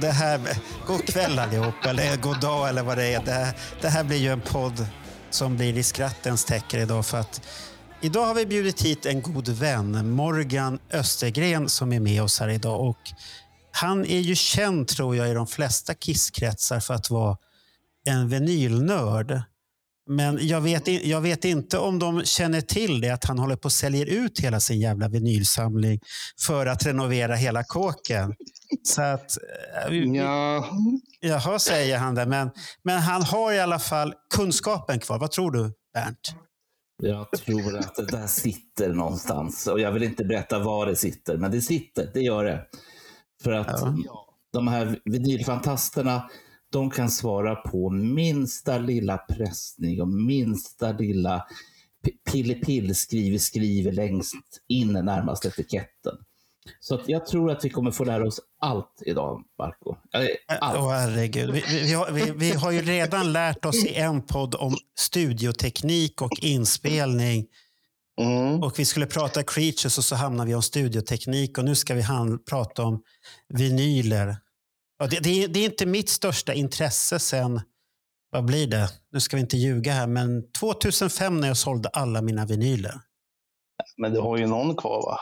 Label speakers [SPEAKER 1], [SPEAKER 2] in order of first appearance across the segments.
[SPEAKER 1] Det här... God kväll allihop, eller god dag eller vad det är. Det här, det här blir ju en podd som blir i skrattens tecken idag för att idag har vi bjudit hit en god vän, Morgan Östergren, som är med oss här idag. Och han är ju känd, tror jag, i de flesta kisskretsar för att vara en vinylnörd. Men jag vet, jag vet inte om de känner till det, att han håller på att sälja ut hela sin jävla vinylsamling för att renovera hela kåken. Så att, eh,
[SPEAKER 2] Ja,
[SPEAKER 1] Jaha, säger han det. Men, men han har i alla fall kunskapen kvar. Vad tror du, Bernt?
[SPEAKER 3] Jag tror att det där sitter någonstans. Och jag vill inte berätta var det sitter, men det sitter. Det gör det. För att de här vinylfantasterna, de kan svara på minsta lilla pressning och minsta lilla p- pillepill skriver längst in närmast etiketten. Så jag tror att vi kommer få lära oss allt idag, Marco. Eh, Allt.
[SPEAKER 1] Åh, herregud. Vi, vi, har, vi, vi har ju redan lärt oss i en podd om studioteknik och inspelning.
[SPEAKER 2] mm.
[SPEAKER 1] Och vi skulle prata creatures och så hamnar vi om studioteknik. Och nu ska vi prata om vinyler. Och det, det, är, det är inte mitt största intresse sen, vad blir det? Nu ska vi inte ljuga här, men 2005 när jag sålde alla mina vinyler.
[SPEAKER 2] men du har ju någon kvar va?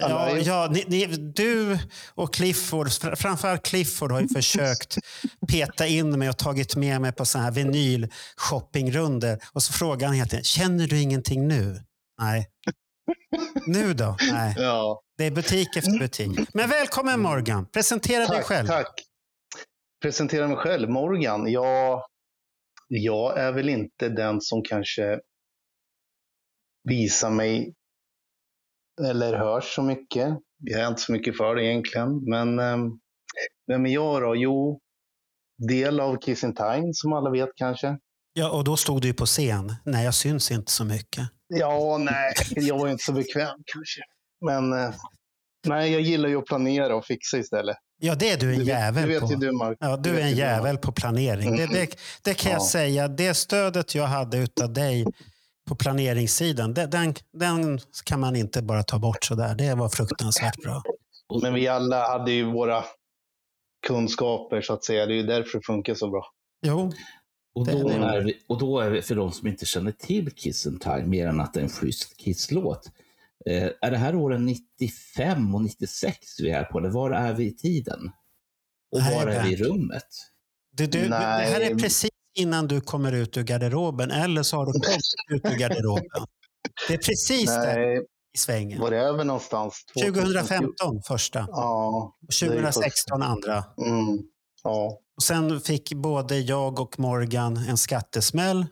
[SPEAKER 2] Alla
[SPEAKER 1] Ja,
[SPEAKER 2] är
[SPEAKER 1] ja ni, ni, du och Clifford, fr- framförallt Clifford har ju försökt peta in mig och tagit med mig på såna här vinyl-shoppingrunder. Och så frågar han helt enkelt, känner du ingenting nu? Nej. Nu då? Nej.
[SPEAKER 2] Ja,
[SPEAKER 1] Det är butik efter butik. Men välkommen Morgan, presentera dig
[SPEAKER 2] tack,
[SPEAKER 1] själv.
[SPEAKER 2] tack. Presentera mig själv. Morgan, jag, jag är väl inte den som kanske visar mig eller hörs så mycket. Jag är inte så mycket för det egentligen. Men ehm, vem är jag då? Jo, del av Kiss in Time som alla vet kanske.
[SPEAKER 1] Ja, och då stod du ju på scen. Nej, jag syns inte så mycket.
[SPEAKER 2] Ja, nej, jag var inte så bekväm kanske. Men eh, nej, jag gillar ju att planera och fixa istället.
[SPEAKER 1] Ja, det är du en
[SPEAKER 2] vet,
[SPEAKER 1] jävel
[SPEAKER 2] vet
[SPEAKER 1] på.
[SPEAKER 2] ju du, Mark.
[SPEAKER 1] Ja, du
[SPEAKER 2] Det
[SPEAKER 1] är
[SPEAKER 2] vet
[SPEAKER 1] en
[SPEAKER 2] du,
[SPEAKER 1] jävel på planering. Det, det, det kan jag
[SPEAKER 2] Ja.
[SPEAKER 1] säga. Det stödet jag hade utav dig på planeringssidan, det, den, den kan man inte bara ta bort sådär. Det var fruktansvärt bra.
[SPEAKER 2] Men vi alla hade ju våra kunskaper så att säga. Det är ju därför det funkar så bra.
[SPEAKER 1] Jo,
[SPEAKER 3] Och då,
[SPEAKER 1] är
[SPEAKER 3] vi, och då är vi, för de som inte känner till Kiss in Time, mer än att det är en schysst Kiss-låt. Eh, är det här åren 95 och 96 vi är på, eller var är vi i tiden? Och var är vi i rummet?
[SPEAKER 1] du, du, det här är precis innan du kommer ut ur garderoben eller så har du kommit ut ur garderoben. Det är precis där i svängen.
[SPEAKER 2] var är vi någonstans?
[SPEAKER 1] 2015 första
[SPEAKER 2] Ja.
[SPEAKER 1] och 2016 andra.
[SPEAKER 2] Mm, ja.
[SPEAKER 1] Och sen fick både jag och Morgan en skattesmäll,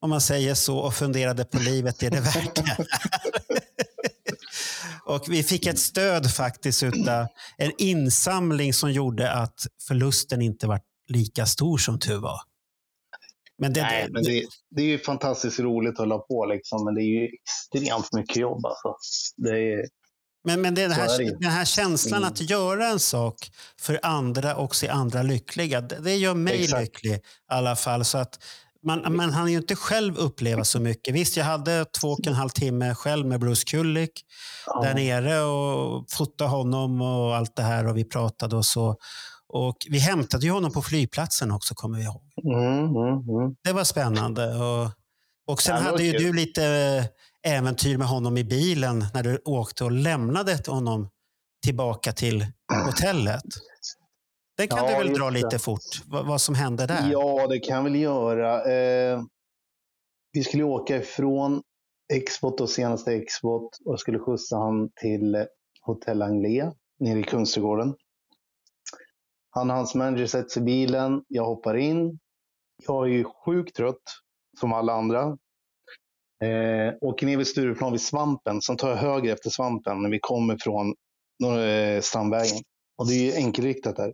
[SPEAKER 1] om man säger så, och funderade på livet, är det värt det? och vi fick ett stöd faktiskt utav en insamling som gjorde att förlusten inte var lika stor som tur var. Men det,
[SPEAKER 2] Nej, men det, det är ju fantastiskt roligt att hålla på liksom, men det är ju extremt mycket jobb alltså. Det är,
[SPEAKER 1] Men, men
[SPEAKER 2] är det
[SPEAKER 1] här,
[SPEAKER 2] ju.
[SPEAKER 1] den här känslan
[SPEAKER 2] Mm.
[SPEAKER 1] att göra en sak för andra och se andra lyckliga, det, det gör mig
[SPEAKER 2] Exakt.
[SPEAKER 1] lycklig i alla fall. Så att man, man hann ju inte själv uppleva så mycket. Visst, jag hade två och en halv timme själv med Bruce Kulick
[SPEAKER 2] ja.
[SPEAKER 1] där nere och fotade honom och allt det här och vi pratade och så. Och vi hämtade ju honom på flygplatsen också, kommer vi ihåg.
[SPEAKER 2] Mm, mm, mm.
[SPEAKER 1] Det var spännande. Och, och sen
[SPEAKER 2] Ja,
[SPEAKER 1] hade ju
[SPEAKER 2] kul.
[SPEAKER 1] du lite äventyr med honom i bilen när du åkte och lämnade honom tillbaka till hotellet. Den kan
[SPEAKER 2] Ja,
[SPEAKER 1] du väl dra lite fort, vad, vad som hände där?
[SPEAKER 2] Ja, det kan jag väl göra. Eh, vi skulle åka ifrån Expot och senaste Expot och skulle skjutsa han till Hotell Anglais nere i Kungsträdgården. Han och hans manager sätter sig i bilen. Jag hoppar in. Jag är ju sjukt trött, som alla andra. Eh, åker ner vid Stureplan vid Svampen. Sen tar jag höger efter Svampen när vi kommer från eh, Strandvägen. Och det är ju enkelriktat där.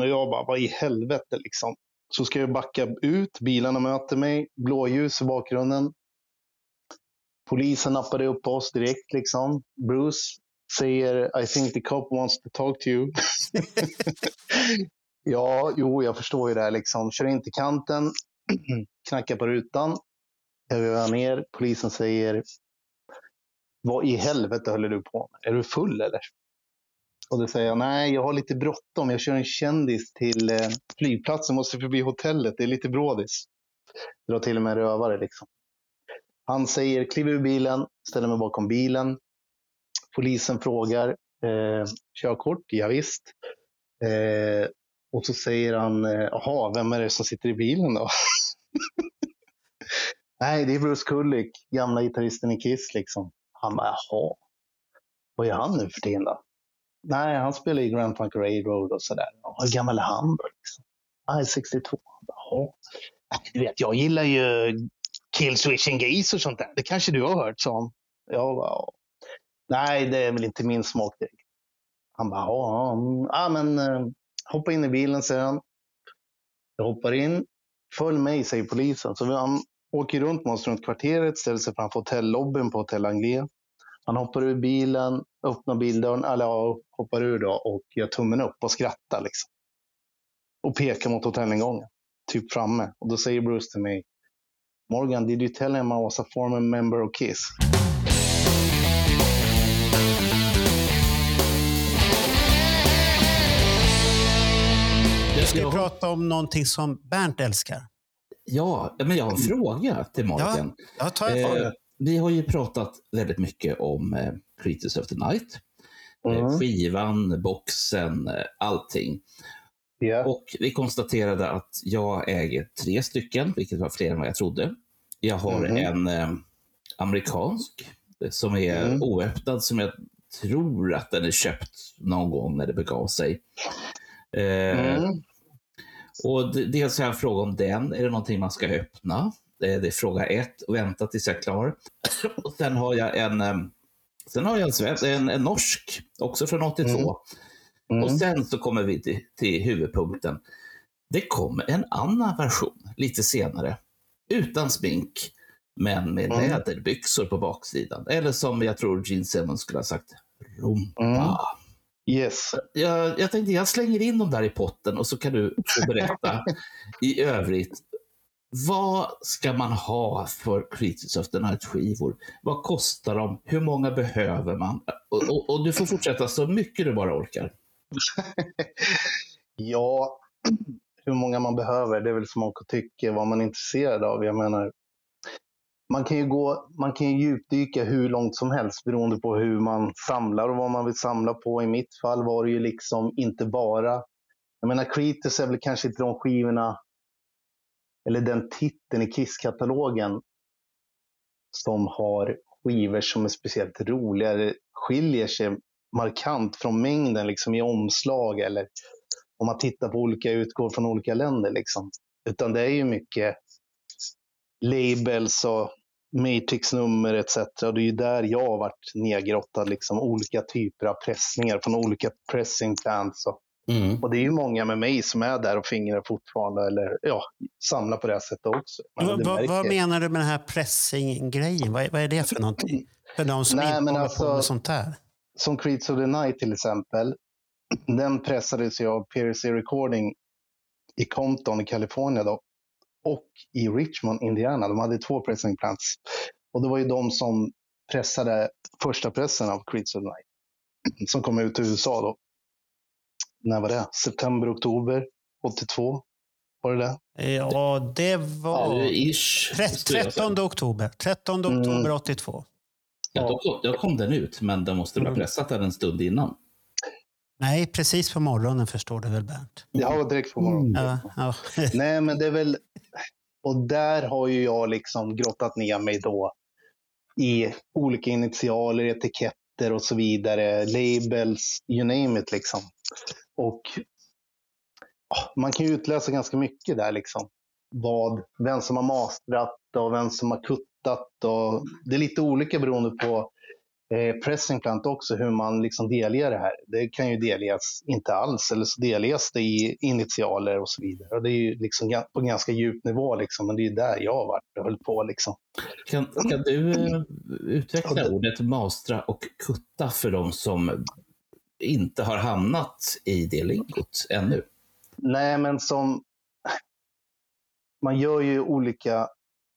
[SPEAKER 2] Och jag bara, vad i helvete liksom. Så ska jag backa ut, bilarna möter mig, blåljus i bakgrunden. Polisen nappade upp oss direkt liksom. Bruce säger, I think the cop wants to talk to you. ja, jo, jag förstår ju det här liksom. Kör in till kanten, knackar på rutan. Jag vevar ner, polisen säger, vad i helvete håller du på med? Är du full eller? Och då säger jag, nej, jag har lite bråttom. Jag kör en kändis till eh, flygplatsen, måste förbi hotellet. Det är lite brådis. Drar till och med rövare liksom. Han säger, kliv ur bilen, ställer mig bakom bilen. Polisen frågar, eh, körkort? Ja, visst. Eh, och så säger han, eh, jaha, vem är det som sitter i bilen då? nej, det är Bruce Kulick, gamla gitarristen i Kiss liksom. Han bara, jaha. Vad gör han nu för tiden då? Nej, han spelar i Grand Funk Railroad och sådär. Hur gammal är han då? Liksom? Nej, 62. Jaha. Du vet, jag gillar ju Killswitch Engage och sånt där. Det kanske du har hört, sa han. Jag bara, ja. Nej, det är väl inte min smak direkt. Han bara, ja, ja mm. men eh, hoppa in i bilen, säger han. Jag hoppar in. Följ mig, säger polisen. Så han åker runt med oss runt kvarteret, ställer sig framför hotellobbyn på Hotell Anglais. Han hoppar ur bilen, öppnar bildörren, eller hoppar ur då och gör tummen upp och skrattar liksom. Och pekar mot hotellingången, typ framme. Och då säger Bruce till mig, Morgan, did you tell him I was a former member of Kiss?
[SPEAKER 1] Du ska
[SPEAKER 3] Ja.
[SPEAKER 1] prata om någonting som Bernt älskar.
[SPEAKER 3] Ja, men jag har en fråga till Morgan.
[SPEAKER 1] Ja, ta en
[SPEAKER 3] Eh,
[SPEAKER 1] fråga.
[SPEAKER 3] Vi har ju pratat väldigt mycket om eh, Creatures of the Night. Eh,
[SPEAKER 2] Mm.
[SPEAKER 3] skivan, boxen, eh, allting.
[SPEAKER 2] Ja.
[SPEAKER 3] Och vi konstaterade att jag äger tre stycken, vilket var fler än vad jag trodde. Jag har
[SPEAKER 2] Mhm.
[SPEAKER 3] en eh, amerikansk eh, som är
[SPEAKER 2] Mm.
[SPEAKER 3] oöppnad, som jag tror att den är köpt någon gång när det begav sig. Eh,
[SPEAKER 2] Mm.
[SPEAKER 3] och dels har jag en fråga om den. Är det någonting man ska öppna? Det är, det är fråga ett. Vänta tills jag är klar. och sen har jag en, eh, sen har jag en, svensk, en, en norsk, också från 82.
[SPEAKER 2] Mm. Mm.
[SPEAKER 3] Och sen så kommer vi till, till huvudpunkten. Det kommer en annan version lite senare. Utan smink, men med
[SPEAKER 2] Mm.
[SPEAKER 3] läderbyxor på baksidan. Eller som jag tror Gene Simmons skulle ha sagt, rumpa.
[SPEAKER 2] Mm. Yes.
[SPEAKER 3] Jag, jag tänkte jag slänger in dem där i potten och så kan du berätta i övrigt. Vad ska man ha för Creatures of the Night-skivor? Vad kostar de? Hur många behöver man? Och, och, och du får fortsätta så mycket du bara orkar.
[SPEAKER 2] Ja, hur många man behöver, det är väl smak och tycke, vad man är intresserad av. Jag menar, man kan ju, gå, man kan ju djupdyka hur långt som helst beroende på hur man samlar och vad man vill samla på. I mitt fall var det ju liksom inte bara... Jag menar, Creatures är väl kanske inte de skivorna, eller den titeln i Kiss-katalogen som har skivor som är speciellt roliga, det skiljer sig markant från mängden liksom i omslag eller om man tittar på olika utgåvor från olika länder. Liksom. Utan det är ju mycket labels och Matrix-nummer etc. Och det är ju där jag har varit nedgrottad. Liksom, olika typer av pressningar från olika pressing plants. Och, och det är ju många med mig som är där och fingrar fortfarande eller ja, samlar på det här sättet också. Men
[SPEAKER 1] Vad,
[SPEAKER 2] det
[SPEAKER 1] vad, menar du med den här pressing-grejen? Vad, vad är det för någonting? För de som
[SPEAKER 2] Nej,
[SPEAKER 1] inte håller
[SPEAKER 2] alltså-
[SPEAKER 1] på med sånt här.
[SPEAKER 2] som Creeds of the Night till exempel, den pressades ju av PRC Recording i Compton i Kalifornien då, och i Richmond, Indiana. De hade två pressing plants. Och det var ju de som pressade första pressen av Creeds of the Night, som kom ut till USA då. När var det? September, oktober 82? Var det det?
[SPEAKER 1] Ja, det var
[SPEAKER 3] Ja, ish.
[SPEAKER 1] Trett-
[SPEAKER 3] skulle jag säga.
[SPEAKER 1] 13 oktober. 13
[SPEAKER 2] Mm.
[SPEAKER 1] oktober 82.
[SPEAKER 3] Ja, då, kom- då kom den ut, men den måste väl ha
[SPEAKER 1] Mm.
[SPEAKER 3] pressat den en stund innan.
[SPEAKER 1] Nej, precis på morgonen förstår du väl Bernt?
[SPEAKER 2] Ja, direkt på morgonen.
[SPEAKER 1] Ja, ja.
[SPEAKER 2] Nej, men det är väl... Och där har ju jag liksom grottat ner mig då i olika initialer, etiketter och så vidare. Labels, you name it liksom. Och ja, man kan ju utläsa ganska mycket där liksom. Vad, vem som har mastrat och vem som har kuttat. Och det är lite olika beroende på eh, pressing plant också, hur man liksom delger det här. Det kan ju delges inte alls, eller så delges det i initialer och så vidare. Och det är ju liksom på ganska djup nivå, liksom, men det är där jag har varit och höll på. Liksom.
[SPEAKER 3] Kan, kan du eh, utveckla ordet mastra och kutta för de som inte har hamnat i det lingot ännu?
[SPEAKER 2] Nej, men som... Man gör ju olika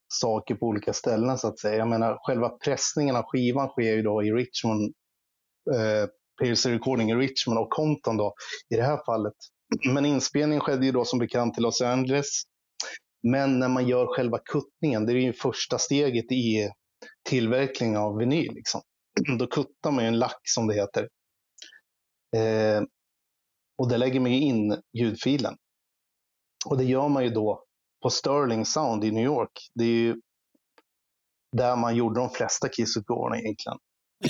[SPEAKER 2] saker på olika ställen så att säga. Jag menar, själva pressningen av skivan sker ju då i Richmond, eh, PLC Recording i Richmond och Compton då i det här fallet. Men inspelningen skedde ju då som bekant i Los Angeles. Men när man gör själva kuttningen, det är ju första steget i tillverkning av vinyl. Liksom. Då kuttar man ju en lack som det heter. Eh, och där lägger man ju in ljudfilen. Och det gör man ju då på Sterling Sound i New York. Det är ju där man gjorde de flesta Kiss-utgåvorna egentligen.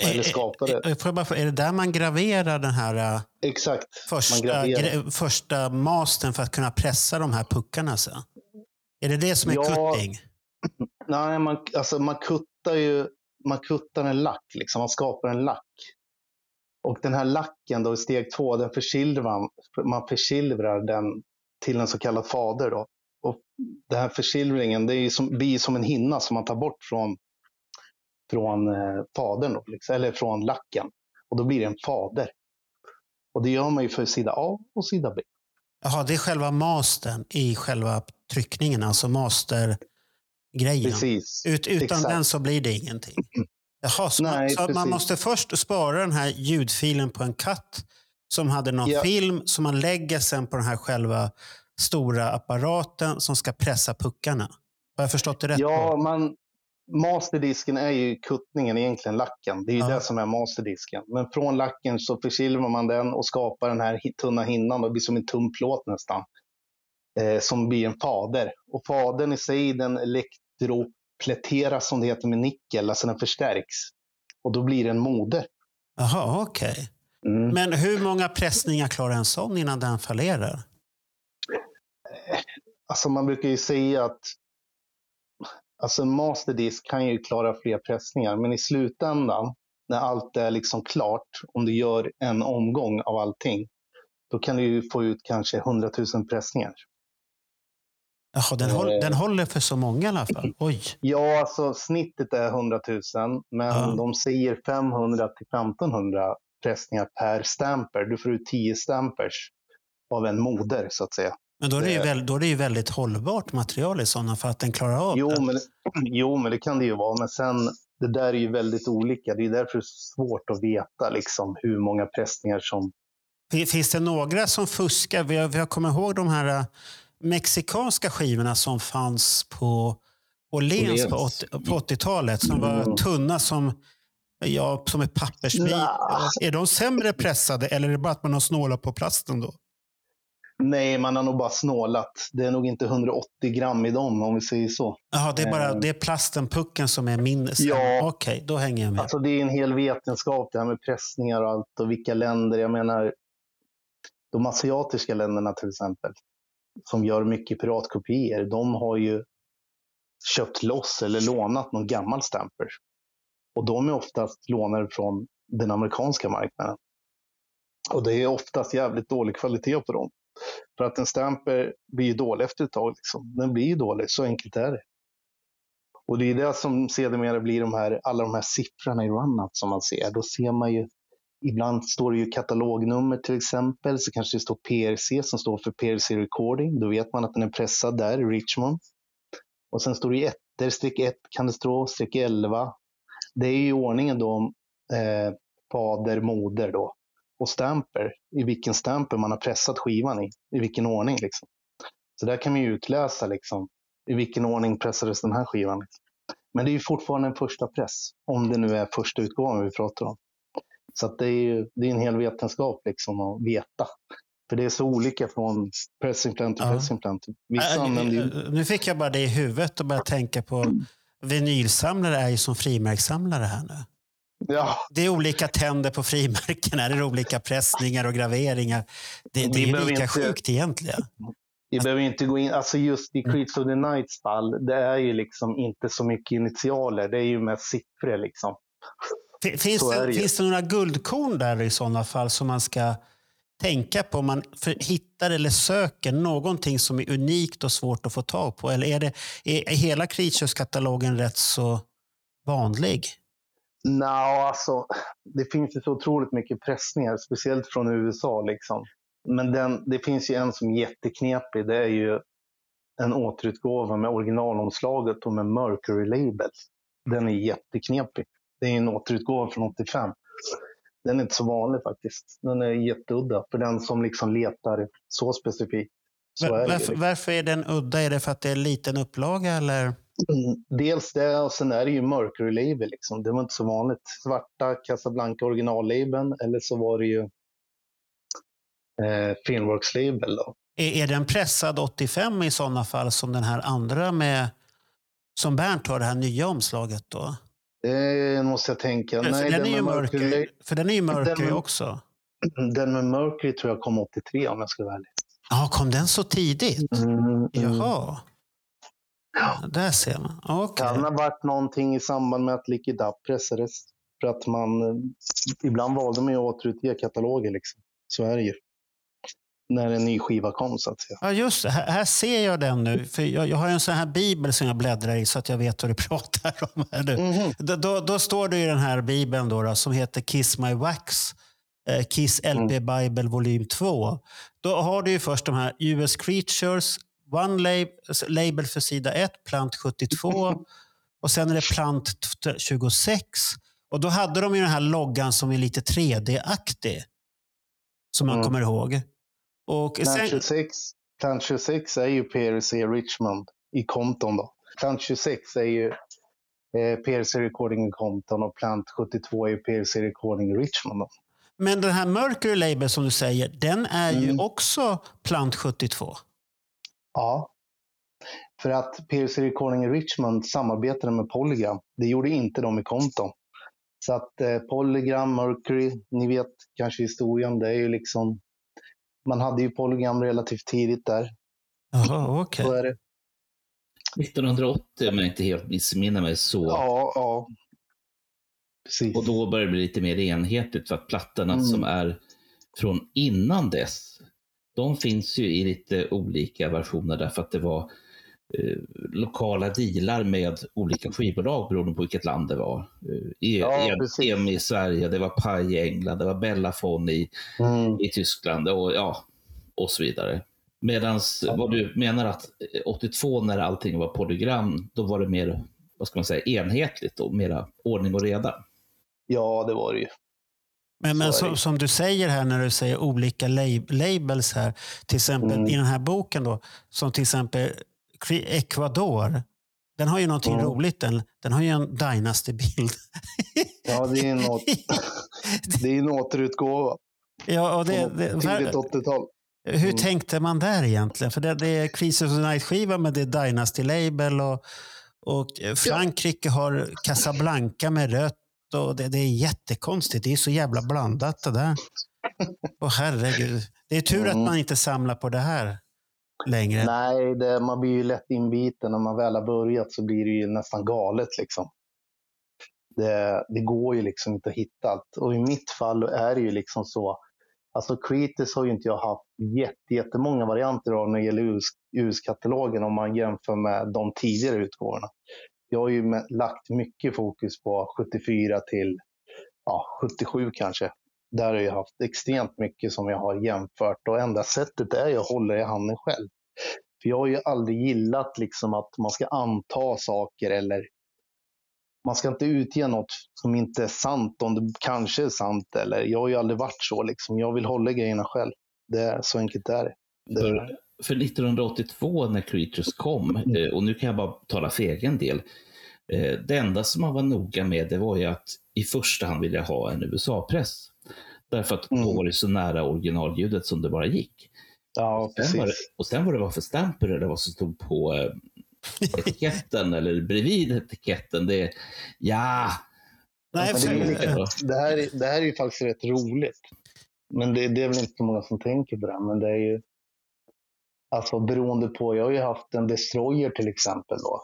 [SPEAKER 2] Eller skapade.
[SPEAKER 1] Eh, jag bara, fråga, är det där man graverar den här eh,
[SPEAKER 2] Exakt.
[SPEAKER 1] Första, första mastern för att kunna pressa de här puckarna sen? Är det det som är
[SPEAKER 2] Ja.
[SPEAKER 1] cutting?
[SPEAKER 2] Nej, man, alltså man kuttar ju man kuttar en lack, liksom. man skapar en lack. Och den här lacken då i steg två, den försilvrar, man försilvrar den till en så kallad fader. Då. Och den här försilvringen det är som, blir som en hinna som man tar bort från, från eh, fadern, då, liksom, eller från lacken. Och då blir det en fader. Och det gör man ju för sida A och sida B.
[SPEAKER 1] Jaha, det är själva mastern i själva tryckningen, alltså mastergrejen.
[SPEAKER 2] Precis.
[SPEAKER 1] Ut, utan
[SPEAKER 2] Exakt.
[SPEAKER 1] den så blir det ingenting. Jaha, så, man,
[SPEAKER 2] Nej,
[SPEAKER 1] så man måste först spara den här ljudfilen på en katt som hade någon
[SPEAKER 2] Ja.
[SPEAKER 1] film som man lägger sen på den här själva stora apparaten som ska pressa puckarna. Har jag förstått det rätt?
[SPEAKER 2] Ja,
[SPEAKER 1] då?
[SPEAKER 2] man, masterdisken är ju kuttningen, egentligen lacken. Det är ju
[SPEAKER 1] Ja.
[SPEAKER 2] det som är masterdisken. Men från lacken så försilvar man den och skapar den här tunna hinnan. Det blir som en tunn plåt nästan. Eh, som blir en fader. Och fadern i sig den elektropläteras som det heter med nickel, alltså den förstärks. Och då blir det en moder.
[SPEAKER 1] Jaha, okej.
[SPEAKER 2] Mm.
[SPEAKER 1] Men hur många pressningar klarar en sån innan den fallerar?
[SPEAKER 2] Alltså man brukar ju säga att alltså en masterdisk kan ju klara fler pressningar, men i slutändan när allt är liksom klart, om du gör en omgång av allting, då kan du ju få ut kanske 100 000 pressningar.
[SPEAKER 1] Jaha, den,
[SPEAKER 2] Eh.
[SPEAKER 1] håll, den håller för så många i alla fall. Oj.
[SPEAKER 2] Ja, alltså snittet är 100 000, men
[SPEAKER 1] Ja.
[SPEAKER 2] de säger 500 till 1500 pressningar per stamper. Du får ut 10 stampers av en moder, så att säga.
[SPEAKER 1] Men då är, det ju
[SPEAKER 2] Det-
[SPEAKER 1] väl, då är det ju väldigt hållbart material i sådana för att den klarar av
[SPEAKER 2] Jo
[SPEAKER 1] det.
[SPEAKER 2] men, jo, men det kan det ju vara. Men sen, det där är ju väldigt olika. Det är därför det är svårt att veta liksom, hur många pressningar som...
[SPEAKER 1] Fin- Finns det några som fuskar? Vi har, vi har kommit ihåg de här mexikanska skivorna som fanns på Åhléns på,
[SPEAKER 3] Åhléns.
[SPEAKER 1] 80 på 80-talet som var tunna som, ja, som ett pappersbit. Är de sämre pressade eller är det bara att man har snålat på plasten då?
[SPEAKER 2] Nej, man har nog bara snålat. Det är nog inte 180 gram i dem, om vi säger så.
[SPEAKER 1] Jaha, det är bara
[SPEAKER 2] Eh.
[SPEAKER 1] det är plasten, pucken som är mindre.
[SPEAKER 2] Ja.
[SPEAKER 1] Okej, då hänger jag med.
[SPEAKER 2] Alltså, det är en hel vetenskap det här med pressningar och allt och vilka länder. Jag menar, de asiatiska länderna till exempel, som gör mycket piratkopior, de har ju köpt loss eller lånat någon gammal stamper. Och de är oftast lånade från den amerikanska marknaden. Och det är oftast jävligt dålig kvalitet på dem. För att en stamper blir ju dålig efter ett tag. Liksom. Den blir ju dålig, så enkelt är det. Och det är det som sedermera blir de här, alla de här siffrorna i runout som man ser. Då ser man ju, ibland står det ju katalognummer till exempel, så kanske det står PRC som står för PRC Recording. Då vet man att den är pressad där i Richmond. Och sen står det ju ettor, streck 1 kan det stå, streck 11. Det är ju ordningen då om eh, fader, moder då. Och stamper, i vilken stamper man har pressat skivan i, i vilken ordning liksom. Så där kan man ju utläsa liksom, i vilken ordning pressades den här skivan. Liksom. Men det är ju fortfarande en första press, om det nu är första utgåvan vi pratar om. Så det är ju det är en hel vetenskap liksom att veta. För det är så olika från pressing plant till
[SPEAKER 1] Ja.
[SPEAKER 2] pressing plant. Vissa
[SPEAKER 1] Äh, äh, Nu fick jag bara det i huvudet och började tänka på vinylsamlare är ju som frimärkssamlare här nu.
[SPEAKER 2] Ja,
[SPEAKER 1] Det är olika tänder på frimärkena, det är olika pressningar och graveringar. Det, det är ju lika
[SPEAKER 2] inte-
[SPEAKER 1] sjukt egentligen.
[SPEAKER 2] vi behöver inte gå in... Alltså just i Creeds of the Nights fall, det är ju liksom inte så mycket initialer. Det är ju mest siffror liksom.
[SPEAKER 1] Fin- Finns det, finns det några guldkorn där i sådana fall som man ska tänka på om man hittar eller söker någonting som är unikt och svårt att få tag på? Eller är, det, är, hela Creatures-katalogen rätt så vanlig?
[SPEAKER 2] Nå, alltså, det finns ju så otroligt mycket pressningar, speciellt från USA. Liksom. Men den, det finns ju en som är jätteknepig. Det är ju en återutgåva med originalomslaget och med Mercury Label. Den är jätteknepig. Det är en återutgåva från 85. Den är inte så vanlig faktiskt. Den är jätteudda för den som liksom letar så specifikt. Så
[SPEAKER 1] Var,
[SPEAKER 2] är
[SPEAKER 1] varför,
[SPEAKER 2] liksom.
[SPEAKER 1] varför är den udda? Är det för att det är en liten upplaga? Eller?
[SPEAKER 2] Mm, Dels det och sen är det ju Mercury Label. Liksom. Det var inte så vanligt. Svarta Casablanca originallabeln eller så var det ju eh, Filmworks Label. Då.
[SPEAKER 1] Är, är den pressad 85 i sådana fall som den här andra med som Bernt har, det här nya omslaget då?
[SPEAKER 2] Det måste jag tänka. Nej,
[SPEAKER 1] den är ju Mercury,
[SPEAKER 2] Mercury,
[SPEAKER 1] för den är ju Mercury
[SPEAKER 2] med-
[SPEAKER 1] också.
[SPEAKER 2] den med Mercury tror jag kom 83 om jag ska vara ärlig.
[SPEAKER 1] Ja, kom den så tidigt?
[SPEAKER 2] Mm, mm.
[SPEAKER 1] Jaha. Ja, där ser man. Okej.
[SPEAKER 2] Kan ha varit någonting i samband med att Liquid Up pressades. För att man, eh, ibland valde man ju att återutge kataloger. Liksom. Så är det ju. När en ny skiva kom så att säga.
[SPEAKER 1] Ja, just det. Här, här ser jag den nu. För jag, jag har en sån här bibel som jag bläddrar i så att jag vet vad du pratar om. Här nu.
[SPEAKER 2] Mhm.
[SPEAKER 1] Då, då, då står det i den här bibeln då, då, som heter Kiss My Wax. Eh, Kiss LP Bible volym 2. Då har du ju först de här US Creatures, One lab, label för sida 1, Plant 72 och sen är det Plant t- 26. Och då hade de ju den här loggan som är lite 3D-aktig. Som man
[SPEAKER 2] Mm.
[SPEAKER 1] kommer ihåg. Och sen,
[SPEAKER 2] 26, Plant 26 är ju PRC Richmond i Compton. Då. Plant 26 är ju eh, PRC Recording i Compton och Plant 72 är ju PRC Recording i Richmond. Då.
[SPEAKER 1] men den här Mercury Label som du säger, den är ju
[SPEAKER 2] Mm.
[SPEAKER 1] också Plant 72.
[SPEAKER 2] Ja. För att PRC Recording i Richmond samarbetade med Polygram. Det gjorde inte de i Compton. Så att eh, Polygram, Mercury, ni vet kanske historien, det är ju liksom... Man hade ju Polygram relativt tidigt där.
[SPEAKER 1] Jaha, okej.
[SPEAKER 2] Det.
[SPEAKER 3] 1980 om jag inte helt missminner mig så.
[SPEAKER 2] Ja, ja. Precis.
[SPEAKER 3] Och då börjar det bli lite mer enhetligt för att plattorna
[SPEAKER 2] Mm.
[SPEAKER 3] som är från innan dess, de finns ju i lite olika versioner därför att det var lokala dealar med olika skivbolag beroende på vilket land det var. Eh, E-
[SPEAKER 2] Ja,
[SPEAKER 3] E-
[SPEAKER 2] precis.
[SPEAKER 3] EMI i Sverige, det var Pi i England, det var Bellafon i,
[SPEAKER 2] Mm.
[SPEAKER 3] i Tyskland och, ja, och så vidare. Medan vad du menar att eh, 82 när allting var polygram, då var det mer vad ska man säga, enhetligt och mera ordning och reda.
[SPEAKER 2] Ja, det var det ju.
[SPEAKER 1] Men, men som, som du säger här när du säger olika lab labels här. Till exempel
[SPEAKER 2] Mm.
[SPEAKER 1] i den här boken då. Som till exempel Ecuador. Den har ju någonting
[SPEAKER 2] Mm.
[SPEAKER 1] roligt. Den, den har ju en Dynasty-bild.
[SPEAKER 2] Ja, det är något, det är en återutgåva.
[SPEAKER 1] ja, och det, det,
[SPEAKER 2] Tidigt
[SPEAKER 1] var,
[SPEAKER 2] 80-tal.
[SPEAKER 1] hur
[SPEAKER 2] Mm.
[SPEAKER 1] tänkte man där egentligen? För det, det är Crisis of the Night-skiva men det är Dynasty-label. Och, och Frankrike har Casablanca med rött. Och det, det är jättekonstigt. Det är så jävla blandat det där. Åh herregud. Det är tur att
[SPEAKER 2] Mm.
[SPEAKER 1] man inte samlar på det här längre.
[SPEAKER 2] Nej, det, man blir ju lätt inbiten. När man väl har börjat så blir det ju nästan galet. Liksom. Det, det går ju liksom inte att hitta allt. Och i mitt fall är det ju liksom så. Alltså Creatis har ju inte jag haft jätte, jättemånga varianter av när det gäller US, US-katalogen om man jämför med de tidigare utgåvorna. Jag har ju med, lagt mycket fokus på 74 till ja, 77 kanske. Där har jag haft extremt mycket som jag har jämfört och enda sättet är att hålla i handen själv. För jag har ju aldrig gillat liksom att man ska anta saker eller man ska inte utge något som inte är sant om det kanske är sant. Eller, jag har ju aldrig varit så. Liksom. Jag vill hålla grejerna själv. Det är, så enkelt är det. det är,
[SPEAKER 3] För, för 1982 när Creatures kom, eh, och nu kan jag bara tala för egen del, Eh, det enda som man var noga med det var ju att i första hand vilja ha en USA-press. Därför att
[SPEAKER 2] Mm.
[SPEAKER 3] då var det så nära originalljudet som det bara gick.
[SPEAKER 2] Ja,
[SPEAKER 3] Sen var det,
[SPEAKER 2] precis.
[SPEAKER 3] och sen vad det var för stamper eller vad som stod på eh, etiketten eller bredvid etiketten. Det, ja,
[SPEAKER 1] Nej,
[SPEAKER 2] Men det, är det, här, är- det här är ju faktiskt rätt roligt. Men det, det är väl inte så många som tänker på det. Men det är ju alltså beroende på. Jag har ju haft en Destroyer till exempel då.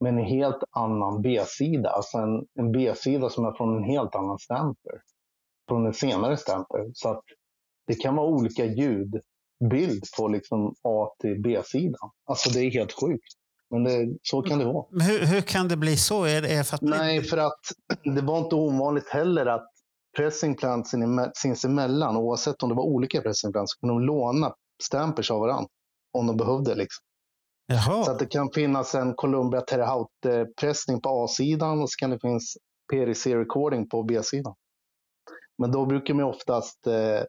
[SPEAKER 2] Men en helt annan B-sida. Alltså en, en B-sida som är från en helt annan stamper. Från en senare stamper. Så att det kan vara olika ljudbild på liksom A till B-sidan. Alltså det är helt sjukt. Men det, så kan det vara.
[SPEAKER 1] Hur, hur kan det bli så? Är det för att
[SPEAKER 2] Nej, för att det var inte ovanligt heller att pressingplants sinsemellan, oavsett om det var olika pressingplants, så kunde de låna stampers av varandra om de behövde. Liksom. Så
[SPEAKER 1] Jaha.
[SPEAKER 2] att det kan finnas en Columbia Terrahout-pressning på A-sidan och så kan det finnas PRC recording på B-sidan. Men då brukar man oftast eh,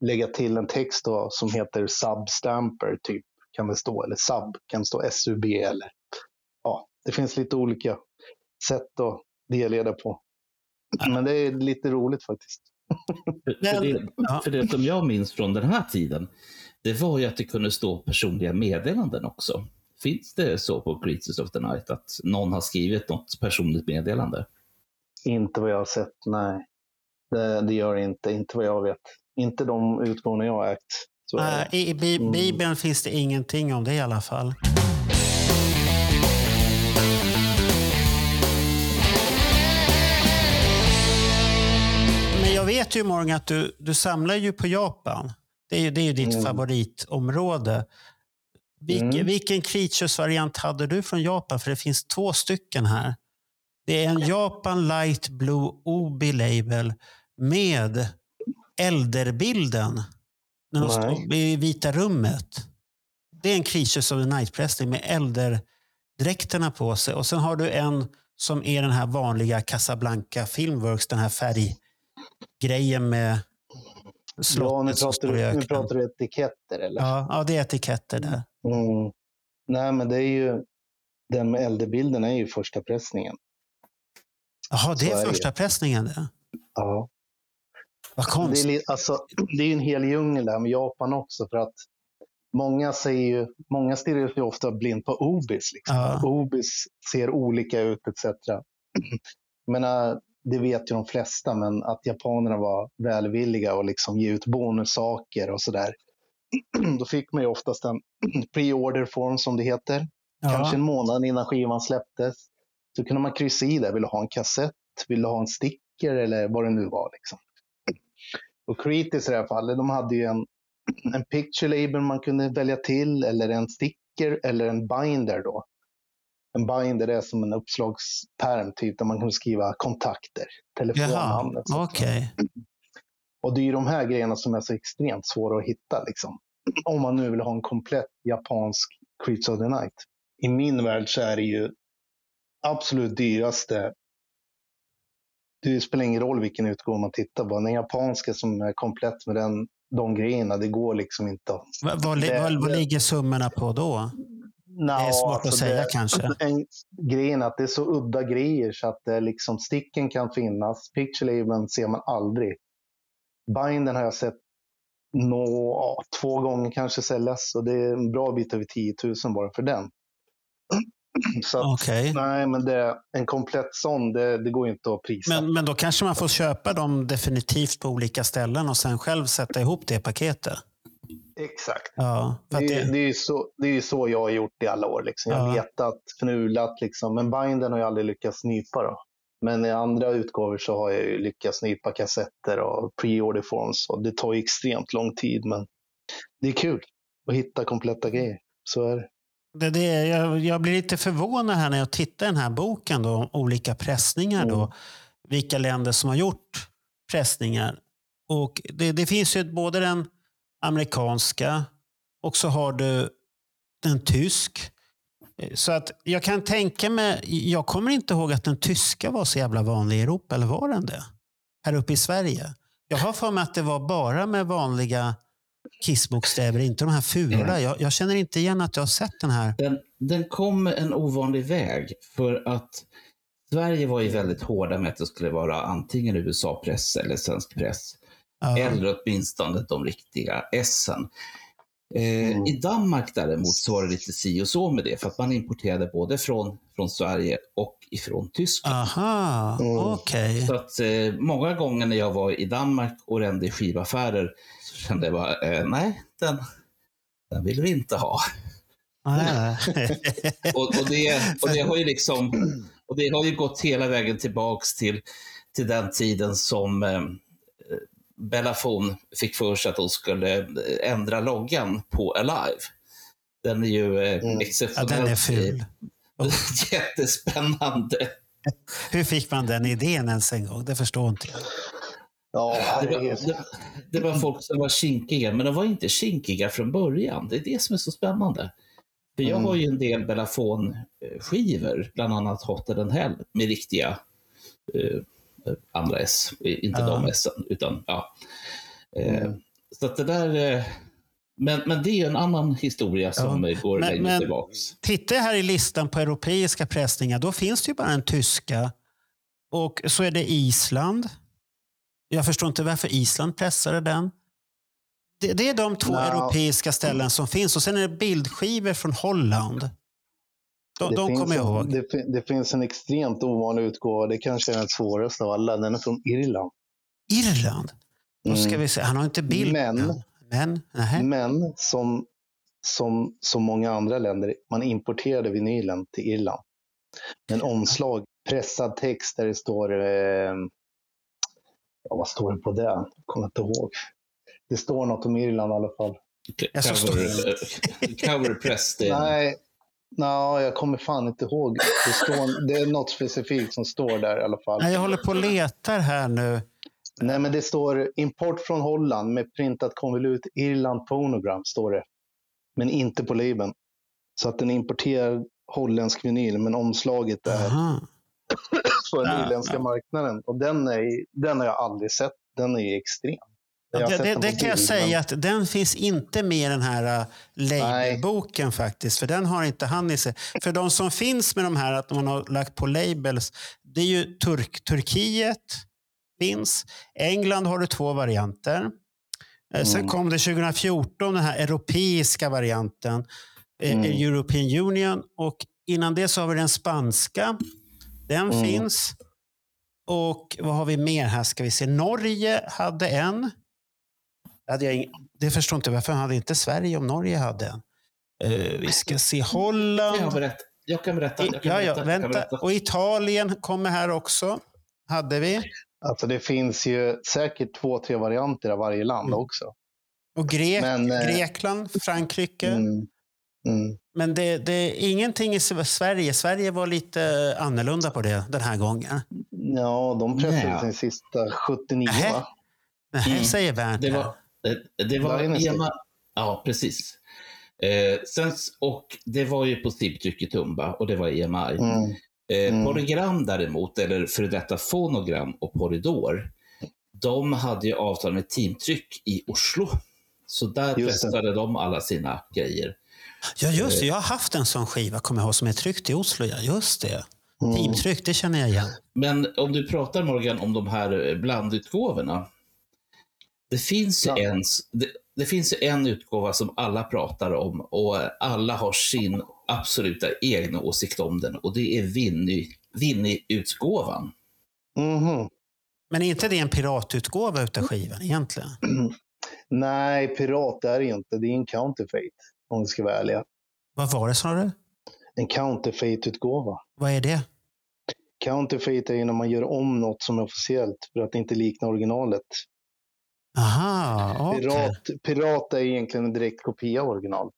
[SPEAKER 2] lägga till en text då, som heter substamper, typ, kan det stå. Eller sub, kan det stå SUB eller ja, det finns lite olika sätt att delleda på. Men det är lite roligt faktiskt.
[SPEAKER 3] För, det, för det som jag minns från den här tiden, det var ju att det kunde stå personliga meddelanden också. Finns det så på Creatures of the Night att någon har skrivit något personligt meddelande?
[SPEAKER 2] Inte vad jag har sett, nej. Det, det gör det inte, inte vad jag vet. Inte de utgåvorna jag har ägt.
[SPEAKER 1] I i Bi-
[SPEAKER 2] Mm.
[SPEAKER 1] Bibeln finns det ingenting om det i alla fall. Men jag vet ju Morgan att du, du samlar ju på Japan. Det är ju, det är ju ditt
[SPEAKER 2] Mm.
[SPEAKER 1] favoritområde. Vilken,
[SPEAKER 2] Mm.
[SPEAKER 1] vilken Creatures-variant hade du från Japan? För det finns två stycken här. Det är en Japan Light Blue Obi Label med Elderbilden. När de står i Vita rummet. Det är en Creatures of the Night-pressning med Elderdräkterna på sig. Och sen har du en som är den här vanliga Casablanca Filmworks, den här färggrejen med
[SPEAKER 2] Ja, nu
[SPEAKER 1] slottet
[SPEAKER 2] pratar, du, nu pratar du etiketter eller?
[SPEAKER 1] Ja, ja, det är etiketter där.
[SPEAKER 2] Mm. Nej, men det är ju... Den med äldrebilden är ju första pressningen.
[SPEAKER 1] Jaha, det
[SPEAKER 2] är
[SPEAKER 1] är första pressningen det.
[SPEAKER 2] Ja.
[SPEAKER 1] Vad
[SPEAKER 2] Det är,
[SPEAKER 1] konstigt.
[SPEAKER 2] alltså, det är en hel djungel där med Japan också. För att många säger ju, många stirrar sig ofta blind på obis. Liksom.
[SPEAKER 1] Ja.
[SPEAKER 2] Obis ser olika ut etc. Men det vet ju de flesta, men att japanerna var välvilliga och liksom ge ut bonussaker och sådär. Då fick man ju oftast en pre-order form som det heter. Kanske en månad innan skivan släpptes. Så kunde man kryssa i där. Vill du ha en kassett? Vill du ha en sticker? Eller vad det nu var. Liksom. Och Creatis i det här fallet, de hade ju en, en picture label man kunde välja till. Eller en sticker eller en binder då. En binder är som en uppslagspärm typ där man kunde skriva kontakter, telefonnamn
[SPEAKER 1] Jaha, okej.
[SPEAKER 2] Och det är ju de här grejerna som är så extremt svåra att hitta. Liksom. Om man nu vill ha en komplett japansk Creeds of the Night. I min värld så är det ju absolut dyraste. Det spelar ingen roll vilken utgåva man tittar på. Den japanska som är komplett med den, de grejerna, det går liksom inte
[SPEAKER 1] Vad,
[SPEAKER 2] Det-
[SPEAKER 1] vad, vad
[SPEAKER 2] det-
[SPEAKER 1] ligger summorna på då? Det är svårt att säga kanske.
[SPEAKER 2] alltså, En, grejen är att det är så udda grejer så att det liksom, sticken kan finnas. Picture labeln ser man aldrig. Binden har jag sett nå, ja, två gånger kanske säljas och det är en bra bit över 10 000 bara för den. Så
[SPEAKER 1] Okej.
[SPEAKER 2] nej, men det, en komplett sån, det, det går inte att prisa.
[SPEAKER 1] Men, men då kanske man får köpa dem definitivt på olika ställen och sen själv sätta ihop det paketet.
[SPEAKER 2] Exakt.
[SPEAKER 1] Ja,
[SPEAKER 2] Det,
[SPEAKER 1] det,
[SPEAKER 2] det, är ju så, det är ju så jag har gjort i alla år. Liksom. Jag har
[SPEAKER 1] Ja.
[SPEAKER 2] letat, fnulat, liksom. men binden har jag aldrig lyckats nypa. Då. Men i andra utgåvor så har jag ju lyckats nypa kassetter och pre-order forms. Och det tar ju extremt lång tid, men det är kul att hitta kompletta grejer. Så är det.
[SPEAKER 1] Det, det, jag, jag blir lite förvånad här när jag tittar i den här boken då, om olika pressningar. Då,
[SPEAKER 2] Mm.
[SPEAKER 1] vilka länder som har gjort pressningar. Och det, det finns ju både den amerikanska och så har du den tysk. Så att jag kan tänka mig, jag kommer inte ihåg att den tyska var så jävla vanlig i Europa, eller var den det? Här uppe i Sverige. Jag har för mig att det var bara med vanliga Kiss-bokstäver, inte de här fula. Jag, jag känner inte igen att jag har sett den här.
[SPEAKER 3] Den, den kom en ovanlig väg för att Sverige var ju väldigt hårda med att det skulle vara antingen USA-press eller svensk press.
[SPEAKER 1] Ja.
[SPEAKER 3] Eller åtminstone de riktiga essen. Eh,
[SPEAKER 2] Mm.
[SPEAKER 3] I Danmark däremot så var det lite si och så med det, för att man importerade både från, från Sverige och ifrån Tyskland.
[SPEAKER 1] Aha,
[SPEAKER 2] Mm.
[SPEAKER 1] okej.
[SPEAKER 3] Så att eh, många gånger när jag var i Danmark och rände i skivaffärer så kände jag bara, eh, nej, den, den vill vi inte ha. Och, och, det, och det har ju liksom, och det har ju gått hela vägen tillbaks till, till den tiden som eh, Bellafon fick för sig att de skulle eh, ändra loggan på Alive. Den är ju eh,
[SPEAKER 2] Mm.
[SPEAKER 1] Ja,
[SPEAKER 3] exceptionellt
[SPEAKER 1] den är ful.
[SPEAKER 3] jättespännande.
[SPEAKER 1] Hur fick man den idén ens en gång? Det förstår inte jag.
[SPEAKER 2] Ja,
[SPEAKER 3] Det var, det, det var folk som var kinkiga, men de var inte kinkiga från början. Det är det som är så spännande. För jag
[SPEAKER 2] Mm.
[SPEAKER 3] har ju en del Bellafon-skivor, bland annat Hotter Hell, med riktiga eh, andra S. Inte
[SPEAKER 1] Ja.
[SPEAKER 3] de S, utan ja. Eh,
[SPEAKER 2] Mm.
[SPEAKER 3] Så att det där... Eh, men, men det är en annan historia som
[SPEAKER 1] Ja.
[SPEAKER 3] eh, går
[SPEAKER 1] Men-
[SPEAKER 3] längre
[SPEAKER 1] men-
[SPEAKER 3] tillbaks.
[SPEAKER 1] Tittar jag här i listan på europeiska pressningar, då finns det ju bara en tyska. Och så är det Island. Jag förstår inte varför Island pressade den. Det, det är de två
[SPEAKER 2] Nå.
[SPEAKER 1] europeiska ställen som finns. Och sen är det bildskivor från Holland. De,
[SPEAKER 2] Det
[SPEAKER 1] de
[SPEAKER 2] finns
[SPEAKER 1] kommer jag
[SPEAKER 2] en,
[SPEAKER 1] ihåg.
[SPEAKER 2] Det, det finns en extremt ovanlig utgåva. Det kanske är den svåraste av alla. Den är från Irland.
[SPEAKER 1] Irland. Då ska
[SPEAKER 2] Mm.
[SPEAKER 1] vi se. Han har inte bild.
[SPEAKER 2] Men-
[SPEAKER 1] Men.
[SPEAKER 2] Men som, som, som många andra länder, man importerade vinylen till Irland. En omslag, pressad text där det står... Eh, ja, vad står det på det? Kommer inte ihåg. Det står något om Irland i alla fall.
[SPEAKER 3] Cover, cover press,
[SPEAKER 2] Nej, nej, jag kommer fan inte ihåg. Det, står, det är något specifikt som står där i alla fall.
[SPEAKER 1] Nej, jag håller på och letar här nu.
[SPEAKER 2] Nej, men det står import från Holland med printat konvolut Irland Phonogram, står det. Men inte på labeln. Så att den importerar holländsk vinyl, men omslaget är
[SPEAKER 1] Aha.
[SPEAKER 2] för den irländska marknaden. Och den, är, den har jag aldrig sett. Den är extrem.
[SPEAKER 1] Det, det, det kan jag säga att den finns inte med i den här uh, labelboken faktiskt. För den har inte han i sig. För de som finns med de här, att man har lagt på labels. Det är ju Turk, Turkiet finns. England har du två varianter. Eh, Sen
[SPEAKER 2] Mm.
[SPEAKER 1] kom det 2014 den här europeiska varianten. eh,
[SPEAKER 2] Mm.
[SPEAKER 1] European Union. Och innan det så har vi den spanska. Den
[SPEAKER 2] Mm.
[SPEAKER 1] finns. Och vad har vi mer här? Ska vi se. Norge hade en. Det, hade jag ing... det förstår inte varför hade inte Sverige om Norge hade en. Eh, vi ska se
[SPEAKER 3] Jag
[SPEAKER 1] Holland.
[SPEAKER 3] berätta. Jag kan berätta. Jag kan
[SPEAKER 1] ja,
[SPEAKER 3] berätta,
[SPEAKER 1] ja,
[SPEAKER 3] jag kan
[SPEAKER 1] vänta.
[SPEAKER 3] berätta.
[SPEAKER 1] Och Italien kommer här också. Hade vi.
[SPEAKER 2] Alltså det finns ju säkert två, tre varianter av varje land
[SPEAKER 1] Mm.
[SPEAKER 2] också.
[SPEAKER 1] Och Grek,
[SPEAKER 2] Men, eh,
[SPEAKER 1] Grekland, Frankrike.
[SPEAKER 2] Mm. Mm.
[SPEAKER 1] Men det, det är ingenting i Sverige. Sverige var lite annorlunda på det den här gången.
[SPEAKER 2] Ja, de pressade
[SPEAKER 3] Nej.
[SPEAKER 2] sin sista 79
[SPEAKER 1] Nähä. Nej,
[SPEAKER 3] Mm.
[SPEAKER 1] säger Bernt.
[SPEAKER 3] Det
[SPEAKER 1] här.
[SPEAKER 3] var, det, det var ena... Ja, precis. Eh, sen, och det var ju på Stibtryck i Tumba och det var EMI.
[SPEAKER 2] Mm.
[SPEAKER 3] Eh,
[SPEAKER 2] Mm.
[SPEAKER 3] Polygram däremot, eller före detta Fonogram och Polydor, de hade ju avtal med Teamtryck i Oslo. Så där pressade de alla sina grejer.
[SPEAKER 1] Ja, just det. Jag har haft en sån skiva, kommer jag ihåg, som är tryckt i Oslo. Ja, just det.
[SPEAKER 2] Mm.
[SPEAKER 1] Teamtryck, det känner jag igen.
[SPEAKER 3] Men om du pratar Morgan om de här eh, blandutgåvorna. Det finns, ju
[SPEAKER 2] Ja.
[SPEAKER 3] en, det, det finns ju en utgåva som alla pratar om och alla har sin absoluta egna åsikt om den och det är Winnie- Winnie-utgåvan.
[SPEAKER 2] Mhm.
[SPEAKER 1] Men är inte det en piratutgåva utav skivan egentligen?
[SPEAKER 2] Nej, pirat är det inte. Det är en counterfeit, om vi ska vara ärliga.
[SPEAKER 1] Vad var det sa du?
[SPEAKER 2] En counterfeit-utgåva.
[SPEAKER 1] Vad är det?
[SPEAKER 2] Counterfeit är ju när man gör om något som är officiellt för att det inte liknar originalet.
[SPEAKER 1] Aha, okej.
[SPEAKER 2] Pirat, pirat är egentligen en direkt kopia av originalet.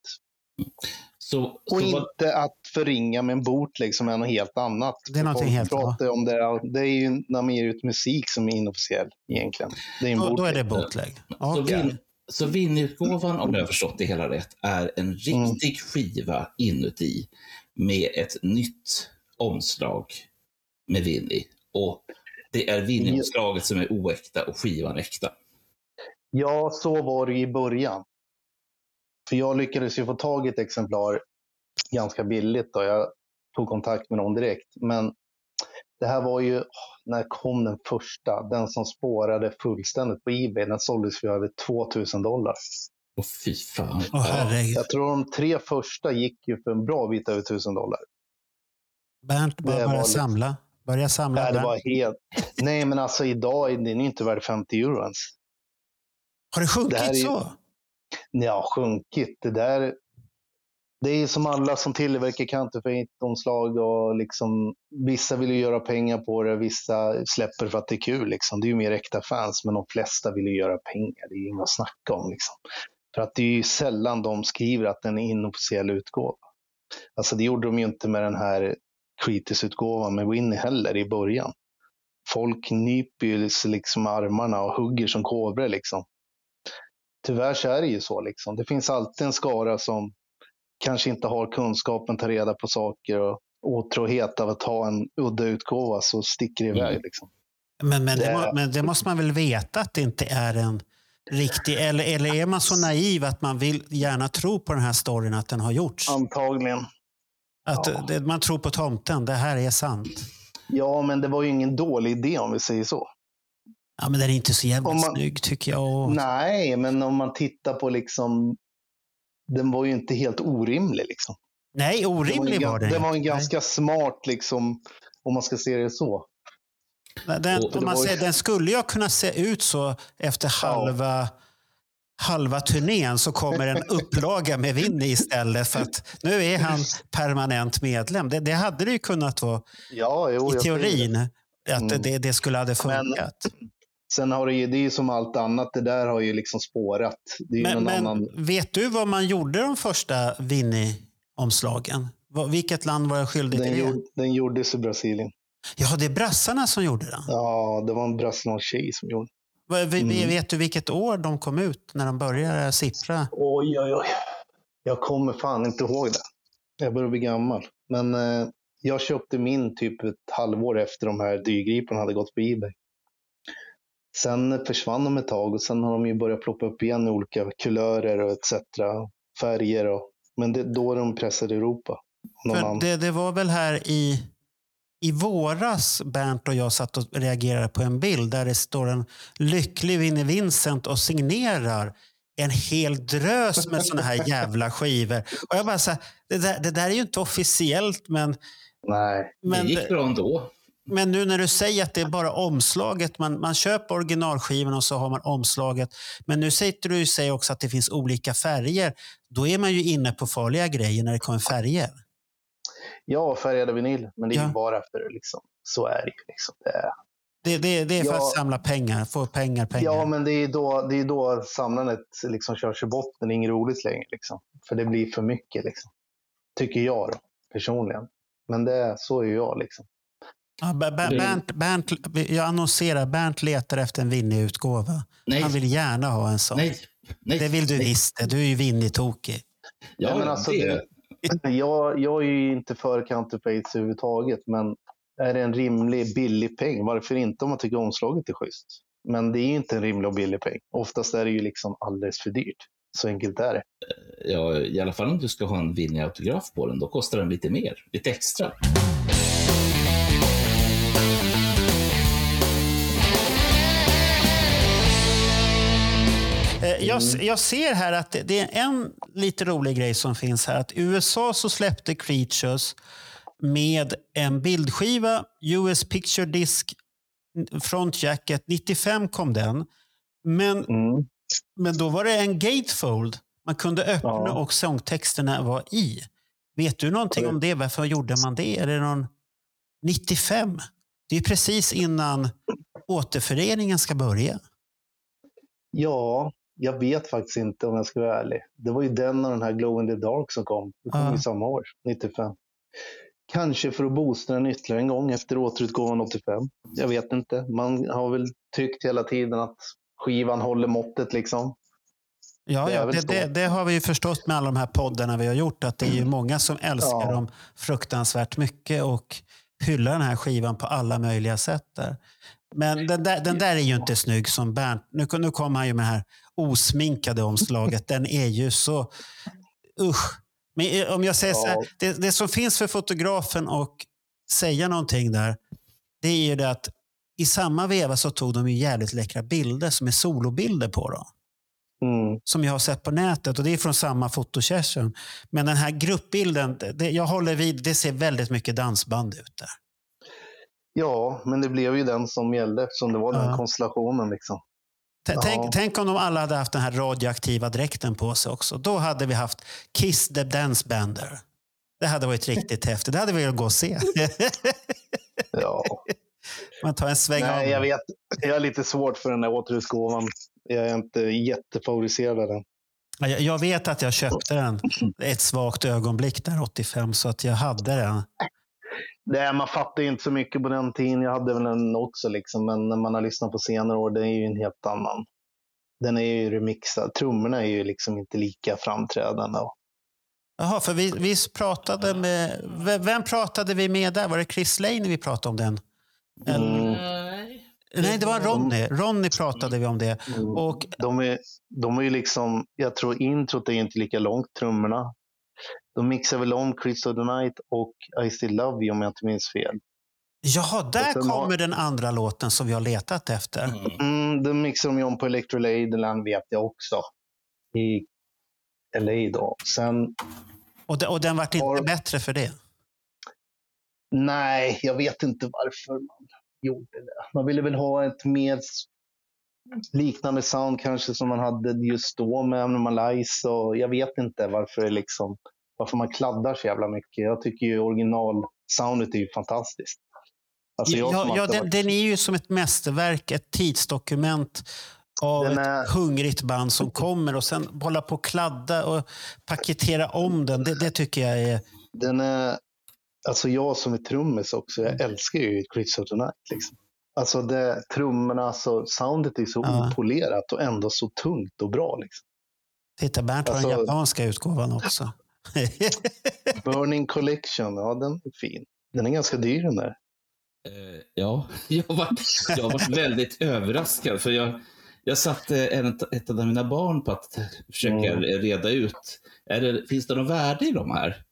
[SPEAKER 3] Så,
[SPEAKER 2] Och
[SPEAKER 3] så vad,
[SPEAKER 2] inte att förringa med en bootleg som är något helt annat.
[SPEAKER 1] Det är någonting helt
[SPEAKER 2] om det. Det är ju när man ger ut musik som är inofficiell egentligen. Det är en
[SPEAKER 1] Då, då är det bootleg.
[SPEAKER 3] så,
[SPEAKER 1] Okej.
[SPEAKER 3] Win, så om jag har förstått det hela rätt, är en riktig skiva inuti med ett nytt omslag med Winnie. Och det är Winnie-omslaget som är oäkta och skivan äkta.
[SPEAKER 2] Ja, så var det i början. För jag lyckades ju få tag i ett exemplar ganska billigt. Då. Jag tog kontakt med någon direkt. Men det här var ju, när kom den första? Den som spårade fullständigt på Ebay. Den såldes för över 2000 dollar.
[SPEAKER 3] Åh fy fan.
[SPEAKER 1] Herregud.
[SPEAKER 2] Jag tror de tre första gick ju för en bra bit över 1000 dollar.
[SPEAKER 1] Bernt,
[SPEAKER 2] var
[SPEAKER 1] börja
[SPEAKER 2] liksom-
[SPEAKER 1] samla. Börja samla.
[SPEAKER 2] Nej, det var helt... Nej, men alltså idag är den ju inte värd 50 euro ens.
[SPEAKER 1] Har det sjunkit
[SPEAKER 2] det är
[SPEAKER 1] så?
[SPEAKER 2] Ja, sjunkit. Det där... Det är som alla som tillverkar counterfeit-omslag och liksom, vissa vill ju göra pengar på det, vissa släpper för att det är kul. Liksom. Det är ju mer äkta fans, men de flesta vill ju göra pengar. Det är ju inget att snacka om. Liksom. För att det är ju sällan de skriver att den är inofficiell utgåva. Alltså det gjorde de ju inte med den här Creators-utgåvan med Winnie heller i början. Folk nyper ju liksom armarna och hugger som kobror liksom. Tyvärr så är det ju så liksom. Det finns alltid en skara som kanske inte har kunskapen, ta reda på saker och otrohet av att ha en udda utgåva så sticker det iväg.
[SPEAKER 3] Mm.
[SPEAKER 2] Liksom.
[SPEAKER 1] Men, men, det,
[SPEAKER 2] Det-
[SPEAKER 1] må, men det måste man väl veta att det inte är en riktig... Eller, eller är man så naiv att man vill gärna tro på den här storyn att den har gjorts?
[SPEAKER 2] Antagligen.
[SPEAKER 1] Att
[SPEAKER 2] ja.
[SPEAKER 1] det, man tror på tomten, det här är sant.
[SPEAKER 2] Ja, men det var ju ingen dålig idé om vi säger så.
[SPEAKER 1] Ja, men den är inte så jävla
[SPEAKER 2] man-
[SPEAKER 1] snygg tycker jag. Och,
[SPEAKER 2] Nej, men om man tittar på liksom den var ju inte helt orimlig. Liksom.
[SPEAKER 1] nej, orimlig var den
[SPEAKER 2] det var en ganska smart, liksom, om man ska se det så.
[SPEAKER 1] Nej. Den,
[SPEAKER 3] Och-
[SPEAKER 1] om man
[SPEAKER 2] var ju-
[SPEAKER 1] säger, den skulle ju kunna se ut så efter halva, halva turnén så kommer en upplaga med Winnie istället. För att nu är han permanent medlem. Det, det hade det ju kunnat vara
[SPEAKER 2] Ja, jo,
[SPEAKER 1] i
[SPEAKER 2] jag säger det.
[SPEAKER 1] teorin. Att
[SPEAKER 2] Mm.
[SPEAKER 1] det, det skulle ha funkat.
[SPEAKER 2] Sen har det ju, det är ju som allt annat, det där har ju liksom spårat. Det är ju
[SPEAKER 1] Men, men
[SPEAKER 2] annan...
[SPEAKER 1] vet du vad man gjorde de första Winnie-omslagen? Vad- Vilket land var jag skyldig till
[SPEAKER 2] Den,
[SPEAKER 1] det?
[SPEAKER 2] gjord, den gjordes i Brasilien.
[SPEAKER 1] Ja, det är brassarna som gjorde den.
[SPEAKER 2] Ja, det var en brasiliansk tjej som gjorde
[SPEAKER 1] vi-
[SPEAKER 2] Mm.
[SPEAKER 1] Vet du vilket år de kom ut när de började sippra?
[SPEAKER 2] Oj, oj, oj. Jag kommer fan inte ihåg det. Jag börjar bli gammal. Men eh, jag köpte min typ ett halvår efter de här dyrgriparna hade gått på Ebay. Sen försvann de ett tag och sen har de ju börjat ploppa upp igen i olika kulörer och etc. Färger och... Men det är då de pressade i Europa.
[SPEAKER 1] För det, det var väl här i, i våras Bernt och jag satt och reagerade på en bild där det står en lycklig Winnie Vincent och signerar en hel drös med såna här jävla skivor. Och jag bara så här, det där, det där är ju inte officiellt men,
[SPEAKER 2] Nej.
[SPEAKER 1] men,
[SPEAKER 3] det gick bra ändå.
[SPEAKER 1] Men nu när du säger att det är bara omslaget, man, man köper originalskivan och så har man omslaget. Men nu säger du säger också att det finns olika färger. Då är man ju inne på farliga grejer när det kommer färger.
[SPEAKER 2] Ja, färgade vinyl. Men det är
[SPEAKER 1] Ja.
[SPEAKER 2] ju bara för det liksom. Så är det ju. Liksom. Det är...
[SPEAKER 1] Det, det, det är för
[SPEAKER 2] Ja.
[SPEAKER 1] att samla pengar, få pengar, pengar.
[SPEAKER 2] Ja, men det är då, det är då samlandet liksom körs i botten. Det är inget roligt längre. Liksom. För det blir för mycket. Liksom. Tycker jag då, personligen. Men det, så är ju jag. Liksom.
[SPEAKER 1] Ja, Bernt, Bernt, jag annonserar, Bernt letar efter en Winnie-utgåva.
[SPEAKER 3] Nej,
[SPEAKER 1] Han vill gärna ha en sån.
[SPEAKER 3] nej, nej.
[SPEAKER 1] Det vill du
[SPEAKER 3] nej.
[SPEAKER 1] visst det. Du är ju Winnie-tokig.
[SPEAKER 3] Ja,
[SPEAKER 2] men alltså,
[SPEAKER 3] det,
[SPEAKER 2] Jag, jag är ju inte för counterfeits överhuvudtaget. Men är det en rimlig, billig peng? Varför inte om man tycker omslaget är schysst? Men det är ju inte en rimlig och billig peng. Oftast är det ju liksom alldeles för dyrt. Så enkelt är det.
[SPEAKER 3] ja, I alla fall om du ska ha en Winnie-autograf på den, då kostar den lite mer. Lite extra.
[SPEAKER 1] Jag, jag ser här att det, är en lite rolig grej som finns här. Att USA så släppte Creatures med en bildskiva, US Picture Disc, Front Jacket. 95 kom den. Men,
[SPEAKER 2] Mm.
[SPEAKER 1] men då var det en gatefold. Man kunde öppna
[SPEAKER 2] Ja.
[SPEAKER 1] och sångtexterna var i. Vet du någonting om det? Varför gjorde man det? Är det någon 95? Det är precis innan återföreningen ska börja.
[SPEAKER 2] Ja, jag vet faktiskt inte om jag ska vara ärlig. Det var ju den och den här Glow in the Dark som kom. Det kom
[SPEAKER 1] Ja.
[SPEAKER 2] ju samma år, 95. Kanske för att boosta den ytterligare en gång efter återutgåvan 85. Jag vet inte. Man har väl tyckt hela tiden att skivan håller måttet liksom.
[SPEAKER 1] Ja,
[SPEAKER 2] Det
[SPEAKER 1] ja det, det, det har vi ju förstått med alla de här poddarna vi har gjort. Att det är ju många som älskar
[SPEAKER 2] Ja.
[SPEAKER 1] dem fruktansvärt mycket och hyllar den här skivan på alla möjliga sätt. Där. Men den där, den där är ju inte snygg som Bernt. Nu, nu kom han ju med här osminkade omslaget. Den är ju så... Usch. Men eh, om jag säger så här,
[SPEAKER 2] Ja.
[SPEAKER 1] det, det som finns för fotografen att säga någonting där, det är ju det att i samma veva så tog de ju jävligt läckra bilder som är solobilder på dem.
[SPEAKER 2] Mm.
[SPEAKER 1] Som jag har sett på nätet och det är från samma fotosession. Men den här gruppbilden, det, jag håller vid, det ser väldigt mycket dansband ut där.
[SPEAKER 2] Ja, men det blev ju den som gällde eftersom det var den
[SPEAKER 1] Ja.
[SPEAKER 2] konstellationen. Liksom. Ja.
[SPEAKER 1] Tänk, tänk om de alla hade haft den här radioaktiva dräkten på sig också. Då hade vi haft Kiss the Dance Bander. Det hade varit riktigt häftigt. Det hade vi velat gå och se.
[SPEAKER 2] Ja.
[SPEAKER 1] Man tar en sväng av.
[SPEAKER 2] Nej, jag vet. Jag har lite svårt för den där återutgåvan. Jag är inte jättefavoriserad av den.
[SPEAKER 1] Ja, Jag jag vet att jag köpte den ett svagt ögonblick där 85 så att jag hade den.
[SPEAKER 2] Det, man fattar inte så mycket på den tiden. Jag hade väl den också, liksom, men när man har lyssnat på senare år, det är ju en helt annan. Den är ju remixad. Trummorna är ju liksom inte lika framträdande.
[SPEAKER 1] Jaha, för vi, vi pratade med... Vem, pratade vi med där? Var det Chris Lane vi pratade om den? Eller-
[SPEAKER 2] Mm.
[SPEAKER 3] Nej.
[SPEAKER 1] Nej, det var Ronny. Ronny pratade vi om det. Och
[SPEAKER 2] De är, de är ju liksom, jag tror introt är inte lika långt, trummorna. De mixar väl om of the Night och I still love you om jag inte minns fel.
[SPEAKER 1] jaha, där
[SPEAKER 2] sen har-
[SPEAKER 1] kommer den andra låten som vi har letat efter.
[SPEAKER 3] Mm.
[SPEAKER 2] Mm, den mixar de ju om på Electro Ladyland vet jag också. I LA då. Sen,
[SPEAKER 1] Och, de, och den vart inte
[SPEAKER 2] Har-
[SPEAKER 1] bättre för det.
[SPEAKER 2] nej, jag vet inte varför man gjorde det. Man ville väl ha ett mer liknande sound kanske som man hade just då med och jag vet inte varför det liksom varför man kladdar så jävla mycket. Jag tycker ju originalsoundet är ju fantastiskt. Alltså jag
[SPEAKER 1] ja, ja, den,
[SPEAKER 2] varit-
[SPEAKER 1] den är ju som ett mästerverk, ett tidsdokument av
[SPEAKER 2] Den
[SPEAKER 1] ett
[SPEAKER 2] är-
[SPEAKER 1] hungrigt band som kommer och sen hålla på och kladda och paketera om den. Det, det tycker jag är...
[SPEAKER 2] Den är, alltså jag som är trummis också, jag älskar ju Chris of the Night. Liksom. Alltså det, trummorna, alltså soundet är så
[SPEAKER 1] Ja.
[SPEAKER 2] opolerat och ändå så tungt och bra. Liksom.
[SPEAKER 1] Titta, Bernt har
[SPEAKER 2] Alltså-
[SPEAKER 1] den japanska utgåvan också.
[SPEAKER 2] Burning Collection, ja den är fin. Den är ganska dyr den där.
[SPEAKER 3] Eh, Ja, jag var, jag var väldigt överraskad. För jag, jag satte ett av mina barn på att försöka
[SPEAKER 2] Mm.
[SPEAKER 3] reda ut, är det, finns det något värde i de här?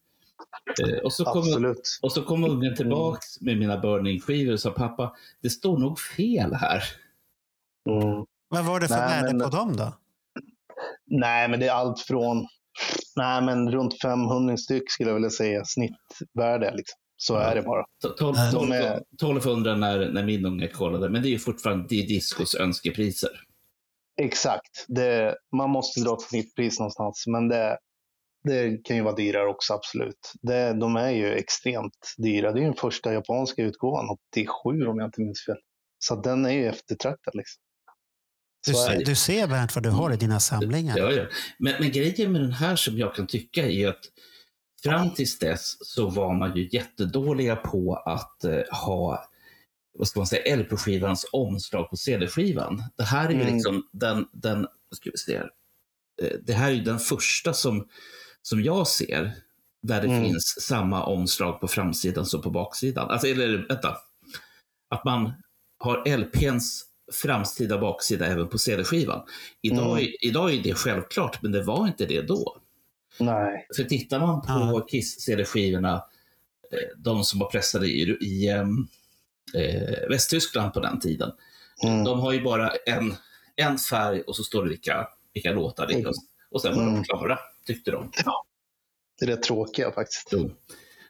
[SPEAKER 3] Eh, Och så kom,
[SPEAKER 2] Absolut.
[SPEAKER 3] och så kom ungen tillbaka med mina burning-skivor och sa pappa, det står nog fel här.
[SPEAKER 2] Mm.
[SPEAKER 1] Vad var det för
[SPEAKER 2] Nej,
[SPEAKER 1] värde
[SPEAKER 2] men-
[SPEAKER 1] på dem då?
[SPEAKER 2] Nej, men det är allt från nej, men runt 500 styck skulle jag vilja säga snittvärde. Liksom. Så
[SPEAKER 3] Ja.
[SPEAKER 2] är det bara.
[SPEAKER 3] Tol- tol-
[SPEAKER 1] Nej.
[SPEAKER 3] tolv-
[SPEAKER 2] De är-
[SPEAKER 3] 1200 när, när min unge kollade, men det är ju fortfarande det är Discos önskepriser.
[SPEAKER 2] Exakt. Det, man måste dra ett snittpris någonstans, men det, det kan ju vara dyrare också, absolut. Det, de är ju extremt dyra. Det är ju den första japanska utgåvan, 87 om jag inte minns fel. Så den är ju eftertraktad. Liksom.
[SPEAKER 1] Du,
[SPEAKER 2] är
[SPEAKER 1] se- du ser Bernt vad du har i dina samlingar.
[SPEAKER 3] Ja, ja. Men, men grejen med den här som jag kan tycka är att fram tills dess så var man ju jättedåliga på att eh, ha vad ska man säga, LP-skivans omslag på CD-skivan. Det här är ju
[SPEAKER 2] Mm.
[SPEAKER 3] liksom den, den vad ska vi säga, eh, det här är ju den första som, som jag ser där det
[SPEAKER 2] Mm.
[SPEAKER 3] finns samma omslag på framsidan som på baksidan. Alltså, eller vänta, att man har LPns framsida baksida även på CD-skivan. Idag,
[SPEAKER 2] Mm.
[SPEAKER 3] idag är det självklart, men det var inte det då.
[SPEAKER 2] Nej.
[SPEAKER 3] För tittar man på
[SPEAKER 1] Ja.
[SPEAKER 3] Kiss-CD-skivorna, eh, de som var pressade i, i ehm, eh, Västtyskland på den tiden,
[SPEAKER 2] Mm.
[SPEAKER 3] de har ju bara en, en färg och så står det vilka, vilka låtar det är. Och sen var de
[SPEAKER 2] Mm.
[SPEAKER 3] klara, tyckte de.
[SPEAKER 2] Det är rätt tråkiga faktiskt.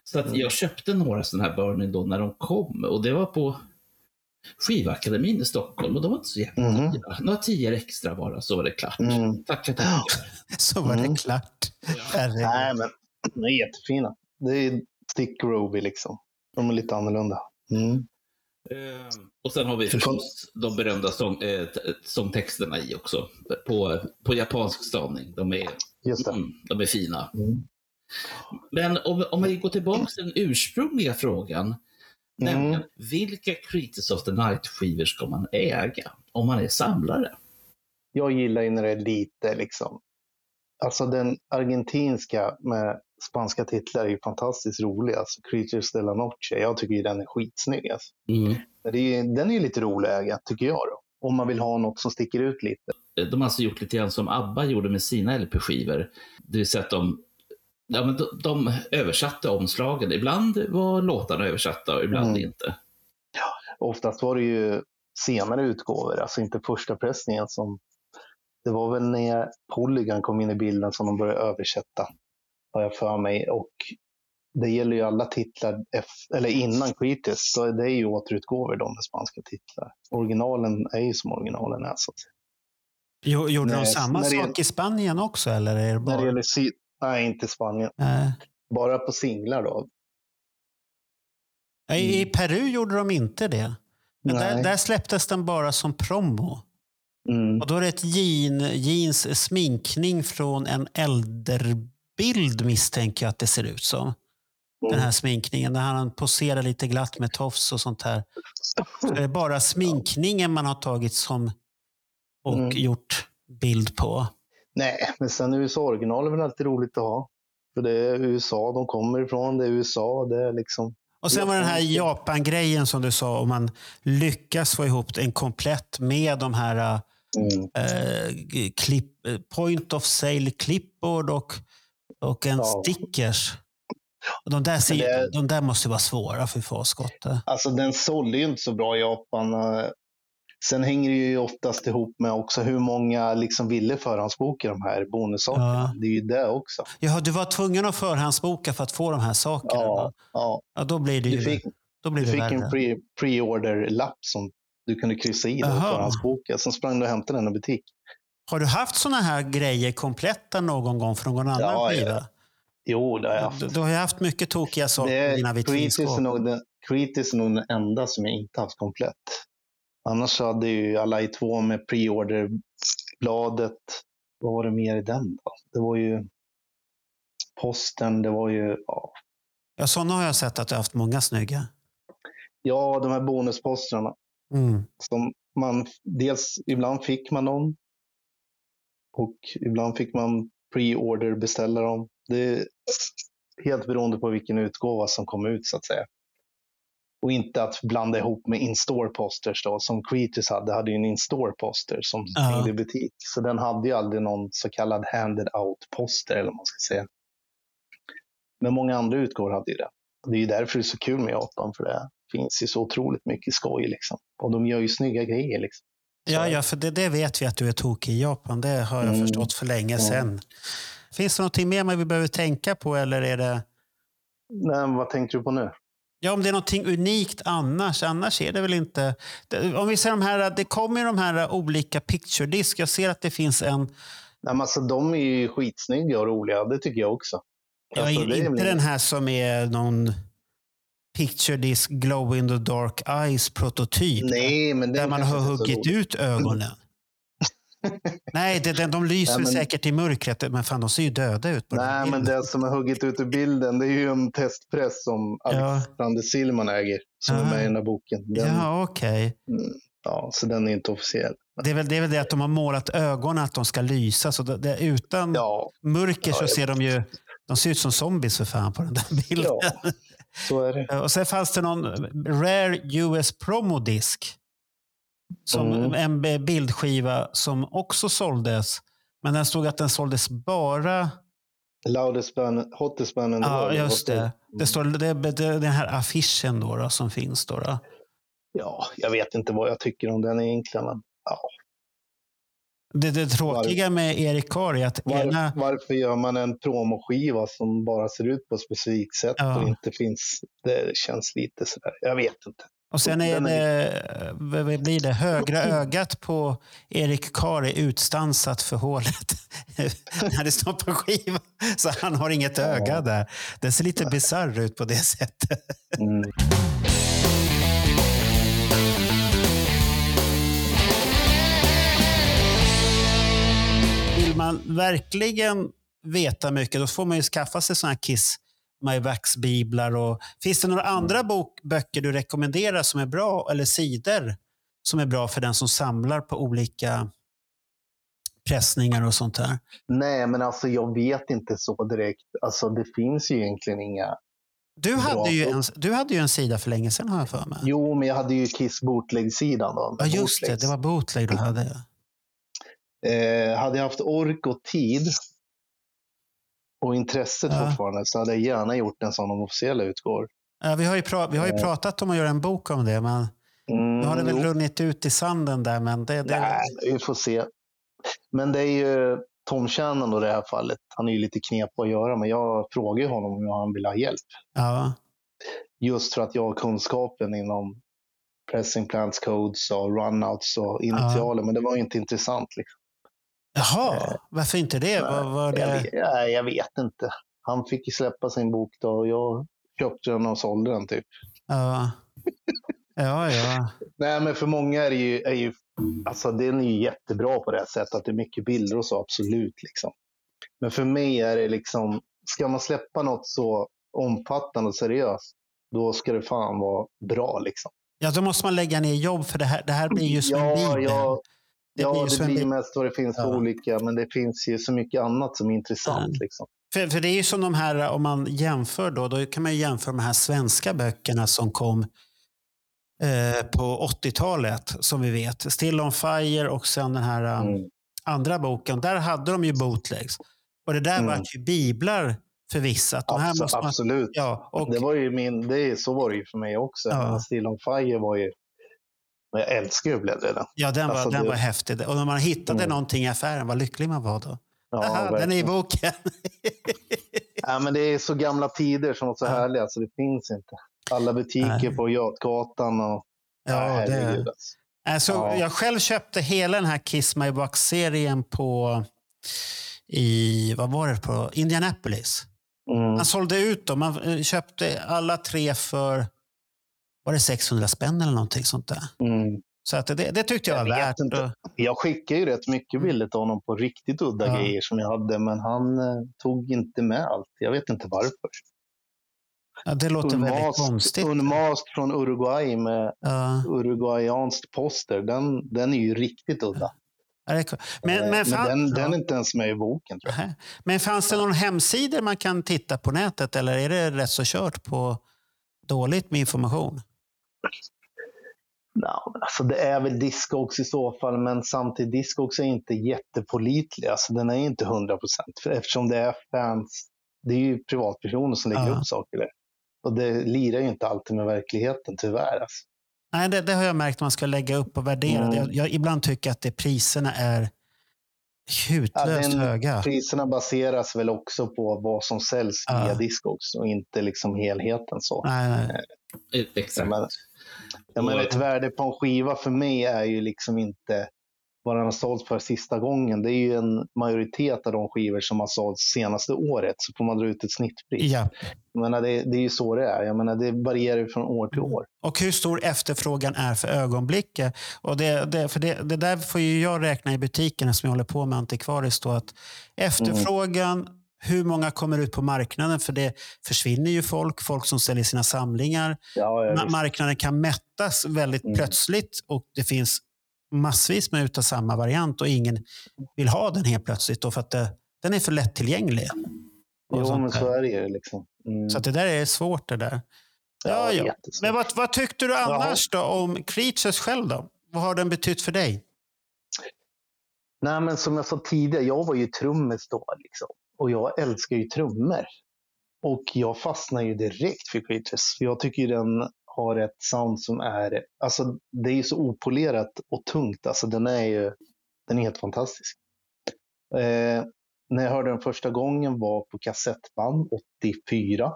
[SPEAKER 3] Så att jag köpte några sådana här Burning då när de kom och det var på Skivakademin i Stockholm och de var inte så jävla dyra. Några tior extra bara så var det klart.
[SPEAKER 2] Mm.
[SPEAKER 3] Tackar, tackar.
[SPEAKER 1] Så var det
[SPEAKER 2] Mm.
[SPEAKER 1] klart. Herregud.
[SPEAKER 2] Nej, men de är jättefina. Det är Stick Ruby liksom. De är lite annorlunda. Mm.
[SPEAKER 3] Eh, Och sen har vi förstås de berömda sång, eh, t- sångtexterna i också. På, på japansk stavning. De är,
[SPEAKER 2] Just det.
[SPEAKER 3] mm, de är fina.
[SPEAKER 2] Mm.
[SPEAKER 3] Men om, om vi går tillbaka till den ursprungliga frågan.
[SPEAKER 2] Mm.
[SPEAKER 3] Nämligen, vilka Creatures of the Night-skivor ska man äga om man är samlare?
[SPEAKER 2] Jag gillar ju när det är lite liksom. Alltså den argentinska med spanska titlar är ju fantastiskt rolig. Alltså Creatures de la Noche. Jag tycker ju den är skitsnygg. Alltså. Men det är, den är ju lite rolig att äga, tycker jag. Då. Om man vill ha något som sticker ut lite.
[SPEAKER 3] De har alltså gjort lite grann som ABBA gjorde med sina LP-skivor. Det vill säga att de, ja, men de, de översatte omslagen. Ibland var låtarna översatta och ibland
[SPEAKER 2] Mm.
[SPEAKER 3] inte.
[SPEAKER 2] Oftast var det ju senare utgåvor, alltså inte första pressningen som... Det var väl när Polygon kom in i bilden som de började översätta, har jag för mig. Och det gäller ju alla titlar, eller innan Creatus, så det är ju återutgåvor de med spanska titlar. Originalen är ju som originalen är. Så att säga.
[SPEAKER 1] Jo- Gjorde de
[SPEAKER 2] Nej,
[SPEAKER 1] samma
[SPEAKER 2] när det-
[SPEAKER 1] sak i Spanien också? Eller är det
[SPEAKER 2] När
[SPEAKER 1] bara...
[SPEAKER 2] det gäller Nej, inte Spanien.
[SPEAKER 1] Nej.
[SPEAKER 2] Bara på singlar då.
[SPEAKER 1] I, I Peru gjorde de inte det. Där, där släpptes den bara som promo.
[SPEAKER 2] Mm.
[SPEAKER 1] Och då är det ett jean, jeans sminkning från en äldrebild misstänker jag att det ser ut som. Den
[SPEAKER 2] Mm.
[SPEAKER 1] här sminkningen där han poserar lite glatt med tofs och sånt här. Så är det bara sminkningen man har tagit som och
[SPEAKER 2] Mm.
[SPEAKER 1] gjort bild på.
[SPEAKER 2] Nej, men sen USA-original är väl alltid roligt att ha. För det är USA de kommer ifrån, det är USA, det är liksom...
[SPEAKER 1] Och sen var den här Japan-grejen som du sa, om man lyckas få ihop en komplett med de här
[SPEAKER 2] Mm.
[SPEAKER 1] eh, klipp, eh, point of sale clipboard och, och en
[SPEAKER 2] Ja.
[SPEAKER 1] stickers. Och De där, ser,
[SPEAKER 2] det-
[SPEAKER 1] de där måste vara svåra för fasskott.
[SPEAKER 2] Alltså den sålde ju inte så bra i Japan. Sen hänger det ju oftast ihop med också hur många liksom ville förhandsboka de här bonussakerna.
[SPEAKER 1] Ja.
[SPEAKER 2] Det är ju det också.
[SPEAKER 1] Ja, du var tvungen att förhandsboka för att få de här sakerna.
[SPEAKER 2] Ja, ja.
[SPEAKER 1] ja då blir det ju
[SPEAKER 2] Du fick,
[SPEAKER 1] då blir
[SPEAKER 2] du
[SPEAKER 1] det
[SPEAKER 2] fick en pre- pre-order-lapp som du kunde kryssa i och
[SPEAKER 1] Jaha.
[SPEAKER 2] förhandsboka. Sen sprang du och hämtade den i butik.
[SPEAKER 1] Har du haft såna här grejer kompletta någon gång från någon annan
[SPEAKER 2] Ja, ja.
[SPEAKER 1] skiva?
[SPEAKER 2] Jo, det har jag haft.
[SPEAKER 1] Du, du har ju haft mycket tokiga saker i dina vitrinskåp.
[SPEAKER 2] Creatis är nog den enda som jag inte haft komplett. Annars så hade ju alla i två med pre-order-bladet. Vad var det mer i den då? Det var ju posten, det var ju ja,
[SPEAKER 1] Ja, såna har jag sett att du har haft många snygga.
[SPEAKER 2] ja de här bonuspostrarna.
[SPEAKER 1] Mm.
[SPEAKER 2] Som man, dels ibland fick man dem och ibland fick man pre-order beställa dem. Det är helt beroende på vilken utgåva som kom ut så att säga. Och inte att blanda ihop med in-store posters då, som Creatures hade, hade ju en in-store poster som
[SPEAKER 1] Ja.
[SPEAKER 2] hängde i butik. Så den hade ju aldrig någon så kallad handed out poster eller vad man ska säga. Men många andra utgåvor hade ju det. Det är ju därför det är så kul med Japan, för det finns ju så otroligt mycket skoj liksom. Och de gör ju snygga grejer liksom.
[SPEAKER 1] Ja, ja, för det, det vet vi att du är tokig i Japan. Det har jag
[SPEAKER 2] Mm.
[SPEAKER 1] förstått för länge
[SPEAKER 2] Ja.
[SPEAKER 1] sedan. Finns det någonting mer man vi behöver tänka på eller är det...
[SPEAKER 2] Nej, vad tänkte du på nu?
[SPEAKER 1] Ja, om det är någonting unikt annars. Annars är det väl inte... Om vi ser de här, det kommer ju de här olika picture disc. Jag ser att det finns en...
[SPEAKER 2] Nej, men alltså, de är ju skitsnygga och roliga, det tycker jag också.
[SPEAKER 1] Ja,
[SPEAKER 2] Alltså, är
[SPEAKER 1] inte den här som är någon picture disc glow in the dark eyes prototyp.
[SPEAKER 2] Nej, men
[SPEAKER 1] där
[SPEAKER 2] den
[SPEAKER 1] man
[SPEAKER 2] kanske
[SPEAKER 1] har huggit ut ögonen. Nej, det, den, de lyser
[SPEAKER 2] Nej, men-
[SPEAKER 1] säkert i mörkret, men fan de ser ju döda ut den
[SPEAKER 2] Nej, men det som är hugget ut ur bilden, det är ju en testpress som
[SPEAKER 1] Ja.
[SPEAKER 2] Alexander Silman äger, som är
[SPEAKER 1] Aha.
[SPEAKER 2] med i den här boken. Den, ja.
[SPEAKER 1] Ja, okej.
[SPEAKER 2] så den är inte officiell.
[SPEAKER 1] Det, är väl, det är väl det att de har målat ögonen att de ska lysa. Så det, det, utan
[SPEAKER 2] Ja,
[SPEAKER 1] mörker så
[SPEAKER 2] Ja, jag
[SPEAKER 1] ser de ju de ser ut som zombies för fan på den där bilden.
[SPEAKER 2] ja, så är det.
[SPEAKER 1] Och sen fanns det någon Rare US Promo Disc. Som
[SPEAKER 2] Mm.
[SPEAKER 1] En bildskiva som också såldes. Men den stod att den såldes bara...
[SPEAKER 2] Loudest band, hottest band in the
[SPEAKER 1] Ja,
[SPEAKER 2] world.
[SPEAKER 1] just det. Det står det, det, den här affischen då, då, som finns. Då, då.
[SPEAKER 2] Ja, jag vet inte vad jag tycker om den egentligen. Men, ja.
[SPEAKER 1] Det, det tråkiga med Erik Carr är att ena...
[SPEAKER 2] Var, varför gör man en promoskiva som bara ser ut på ett specifikt sätt
[SPEAKER 1] Ja.
[SPEAKER 2] och inte finns? Det känns lite sådär. Jag vet inte.
[SPEAKER 1] Och sen är det, vad blir det, högra ögat på Erik Carr är utstansat för hålet när det står på skivan. Så han har inget öga där. Det ser lite bisarr ut på det sättet.
[SPEAKER 2] Mm.
[SPEAKER 1] Vill man verkligen veta mycket, då får man ju skaffa sig sådana här Kiss My Wax-biblar. Och... Finns det några andra bok, böcker du rekommenderar som är bra, eller sidor som är bra för den som samlar på olika pressningar och sånt här?
[SPEAKER 2] Nej, men alltså jag vet inte så direkt. Alltså det finns ju egentligen inga
[SPEAKER 1] Du hade, ju en, du hade ju en sida för länge sedan har jag för mig.
[SPEAKER 2] Jo, men jag hade ju Kiss bootleg-sidan då.
[SPEAKER 1] Ja, just det.
[SPEAKER 2] Bootlegs.
[SPEAKER 1] Det var bootleg du hade.
[SPEAKER 2] Eh, hade jag haft ork och tid och intresset
[SPEAKER 1] Ja.
[SPEAKER 2] fortfarande så hade jag gärna gjort en sån om officiella utgår.
[SPEAKER 1] Ja, vi har ju, vi har ju
[SPEAKER 2] Ja.
[SPEAKER 1] pratat om att göra en bok om det, men
[SPEAKER 2] Mm,
[SPEAKER 1] nu har det väl
[SPEAKER 2] jo.
[SPEAKER 1] runnit ut i sanden där. Men det, det,
[SPEAKER 2] Nej, vi får se. Men det är ju Tom Shannon då i det här fallet. Han är ju lite knepig att göra, men jag frågar honom om han vill ha hjälp.
[SPEAKER 1] ja.
[SPEAKER 2] Just för att jag har kunskapen inom pressing plants codes och runouts och initialer. Men det var ju inte intressant. Liksom.
[SPEAKER 1] Jaha, varför inte det? Var, var
[SPEAKER 2] Jag,
[SPEAKER 1] det...
[SPEAKER 2] vet, nej, jag vet inte. Han fick släppa sin bok då och jag köpte den och sålde den typ.
[SPEAKER 1] Ja. ja, ja.
[SPEAKER 2] Nej, men för många är det ju, är ju alltså den är ju jättebra på det här sättet, att det är mycket bilder och så, absolut. Liksom. Men för mig är det liksom, ska man släppa något så omfattande och seriöst, då ska det fan vara bra liksom.
[SPEAKER 1] Ja, då måste man lägga ner jobb för det här, det här blir ju som en
[SPEAKER 2] Ja,
[SPEAKER 1] bibel.
[SPEAKER 2] ja,
[SPEAKER 1] Det
[SPEAKER 2] ja,
[SPEAKER 1] blir
[SPEAKER 2] det blir mest vad det finns för
[SPEAKER 1] Ja.
[SPEAKER 2] olika, men det finns ju så mycket annat som är intressant.
[SPEAKER 1] Mm.
[SPEAKER 2] Liksom.
[SPEAKER 1] För, för det är ju som de här, om man jämför då, då kan man ju jämföra med de här svenska böckerna som kom eh, på 80-talet, som vi vet. Still on Fire och sen den här eh,
[SPEAKER 2] Mm.
[SPEAKER 1] andra boken. Där hade de ju bootlegs. Och det där
[SPEAKER 2] Mm.
[SPEAKER 1] var ju biblar för vissa. Att de här
[SPEAKER 2] Abs-
[SPEAKER 1] måste man,
[SPEAKER 2] absolut.
[SPEAKER 1] ja, och,
[SPEAKER 2] Det var ju min, det så var det ju för mig också.
[SPEAKER 1] Ja.
[SPEAKER 2] Still on Fire var ju, men jag älskar ju bläddra
[SPEAKER 1] ja, den, var,
[SPEAKER 2] alltså,
[SPEAKER 1] den
[SPEAKER 2] det-
[SPEAKER 1] var häftig. Och när man hittade
[SPEAKER 2] Mm.
[SPEAKER 1] någonting i affären, vad lycklig man var då.
[SPEAKER 2] Ja,
[SPEAKER 1] Aha, den är i boken.
[SPEAKER 2] Ja, men det är så gamla tider som var så
[SPEAKER 1] Ja.
[SPEAKER 2] härliga så det finns inte. Alla butiker
[SPEAKER 1] Nej.
[SPEAKER 2] på Götgatan och...
[SPEAKER 1] Ja, det,
[SPEAKER 2] alltså.
[SPEAKER 1] Alltså,
[SPEAKER 2] Ja.
[SPEAKER 1] Jag själv köpte hela den här Kiss My Box-serien på i, vad var det på, Indianapolis.
[SPEAKER 2] Mm.
[SPEAKER 1] Man sålde ut dem. Man eh, köpte alla tre för var det 600 spänn eller någonting sånt där.
[SPEAKER 2] Mm.
[SPEAKER 1] Så att det, det tyckte jag
[SPEAKER 2] Jag
[SPEAKER 1] var värt.
[SPEAKER 2] inte. Jag skickade ju rätt mycket bilder till honom på riktigt udda
[SPEAKER 1] Ja.
[SPEAKER 2] grejer som jag hade, men han eh, tog inte med allt. Jag vet inte varför.
[SPEAKER 1] ja, det låter väldigt
[SPEAKER 2] Unmasked-
[SPEAKER 1] konstigt.
[SPEAKER 2] Unmasked från Uruguay med
[SPEAKER 1] Ja,
[SPEAKER 2] uruguayanskt poster, den, den är ju riktigt udda.
[SPEAKER 1] cool. men,
[SPEAKER 2] Eh,
[SPEAKER 1] men, fan,
[SPEAKER 2] den, den är inte ens med i boken tror jag.
[SPEAKER 1] Men fanns det någon hemsida man kan titta på nätet eller är det rätt så kört på dåligt med information?
[SPEAKER 2] No, alltså det är väl Discogs i så fall, men samtidigt Discogs är inte jättepålitlig. Alltså den är inte 100 procent. Eftersom det är fans, det är ju privatpersoner som lägger
[SPEAKER 1] Ja.
[SPEAKER 2] upp saker där. Och det lirar ju inte alltid med verkligheten, tyvärr. Alltså.
[SPEAKER 1] Nej, det, det har jag märkt att man ska lägga upp och värdera.
[SPEAKER 2] Mm.
[SPEAKER 1] Jag, jag ibland tycker att det, priserna är hutlöst
[SPEAKER 2] den-
[SPEAKER 1] höga.
[SPEAKER 2] Priserna baseras väl också på vad som säljs
[SPEAKER 1] Ja.
[SPEAKER 2] via Discogs och inte liksom helheten. så.
[SPEAKER 1] Nej, nej.
[SPEAKER 3] Exakt.
[SPEAKER 2] Men- Jag menar, ett värde på en skiva för mig är ju liksom inte vad den har sålt för sista gången. Det är ju en majoritet av de skivor som har sålts senaste året. Så får man dra ut ett snittpris.
[SPEAKER 1] Ja.
[SPEAKER 2] Jag menar, det, det är ju så det är. Jag menar, det varierar ju från år till år.
[SPEAKER 1] Och hur stor efterfrågan är för ögonblicket. Och det, det, för det, det där får ju jag räkna i butiken som jag håller på med antikvariskt. Då, att efterfrågan, hur många kommer ut på marknaden? För det försvinner ju folk, folk som säljer sina samlingar.
[SPEAKER 2] Ja,
[SPEAKER 1] marknaden kan mättas väldigt
[SPEAKER 2] Mm.
[SPEAKER 1] plötsligt och det finns massvis med utav samma variant och ingen vill ha den helt plötsligt då för att det, den är för lättillgänglig.
[SPEAKER 2] Jo, men så är det ju. Liksom. Mm.
[SPEAKER 1] Så det där är svårt det där. Ja, ja. Men vad, vad tyckte du annars då om Creatures själv då? Vad har den betytt för dig?
[SPEAKER 2] Nej, men som jag sa tidigare, jag var ju trummis då. Liksom. Och jag älskar ju trummor. Och jag fastnar ju direkt för Creatures. För jag tycker ju den har ett sound som är... Alltså, det är ju så opolerat och tungt. Alltså, den är ju den är helt fantastisk. Eh, när jag hörde den första gången var på kassettband 84.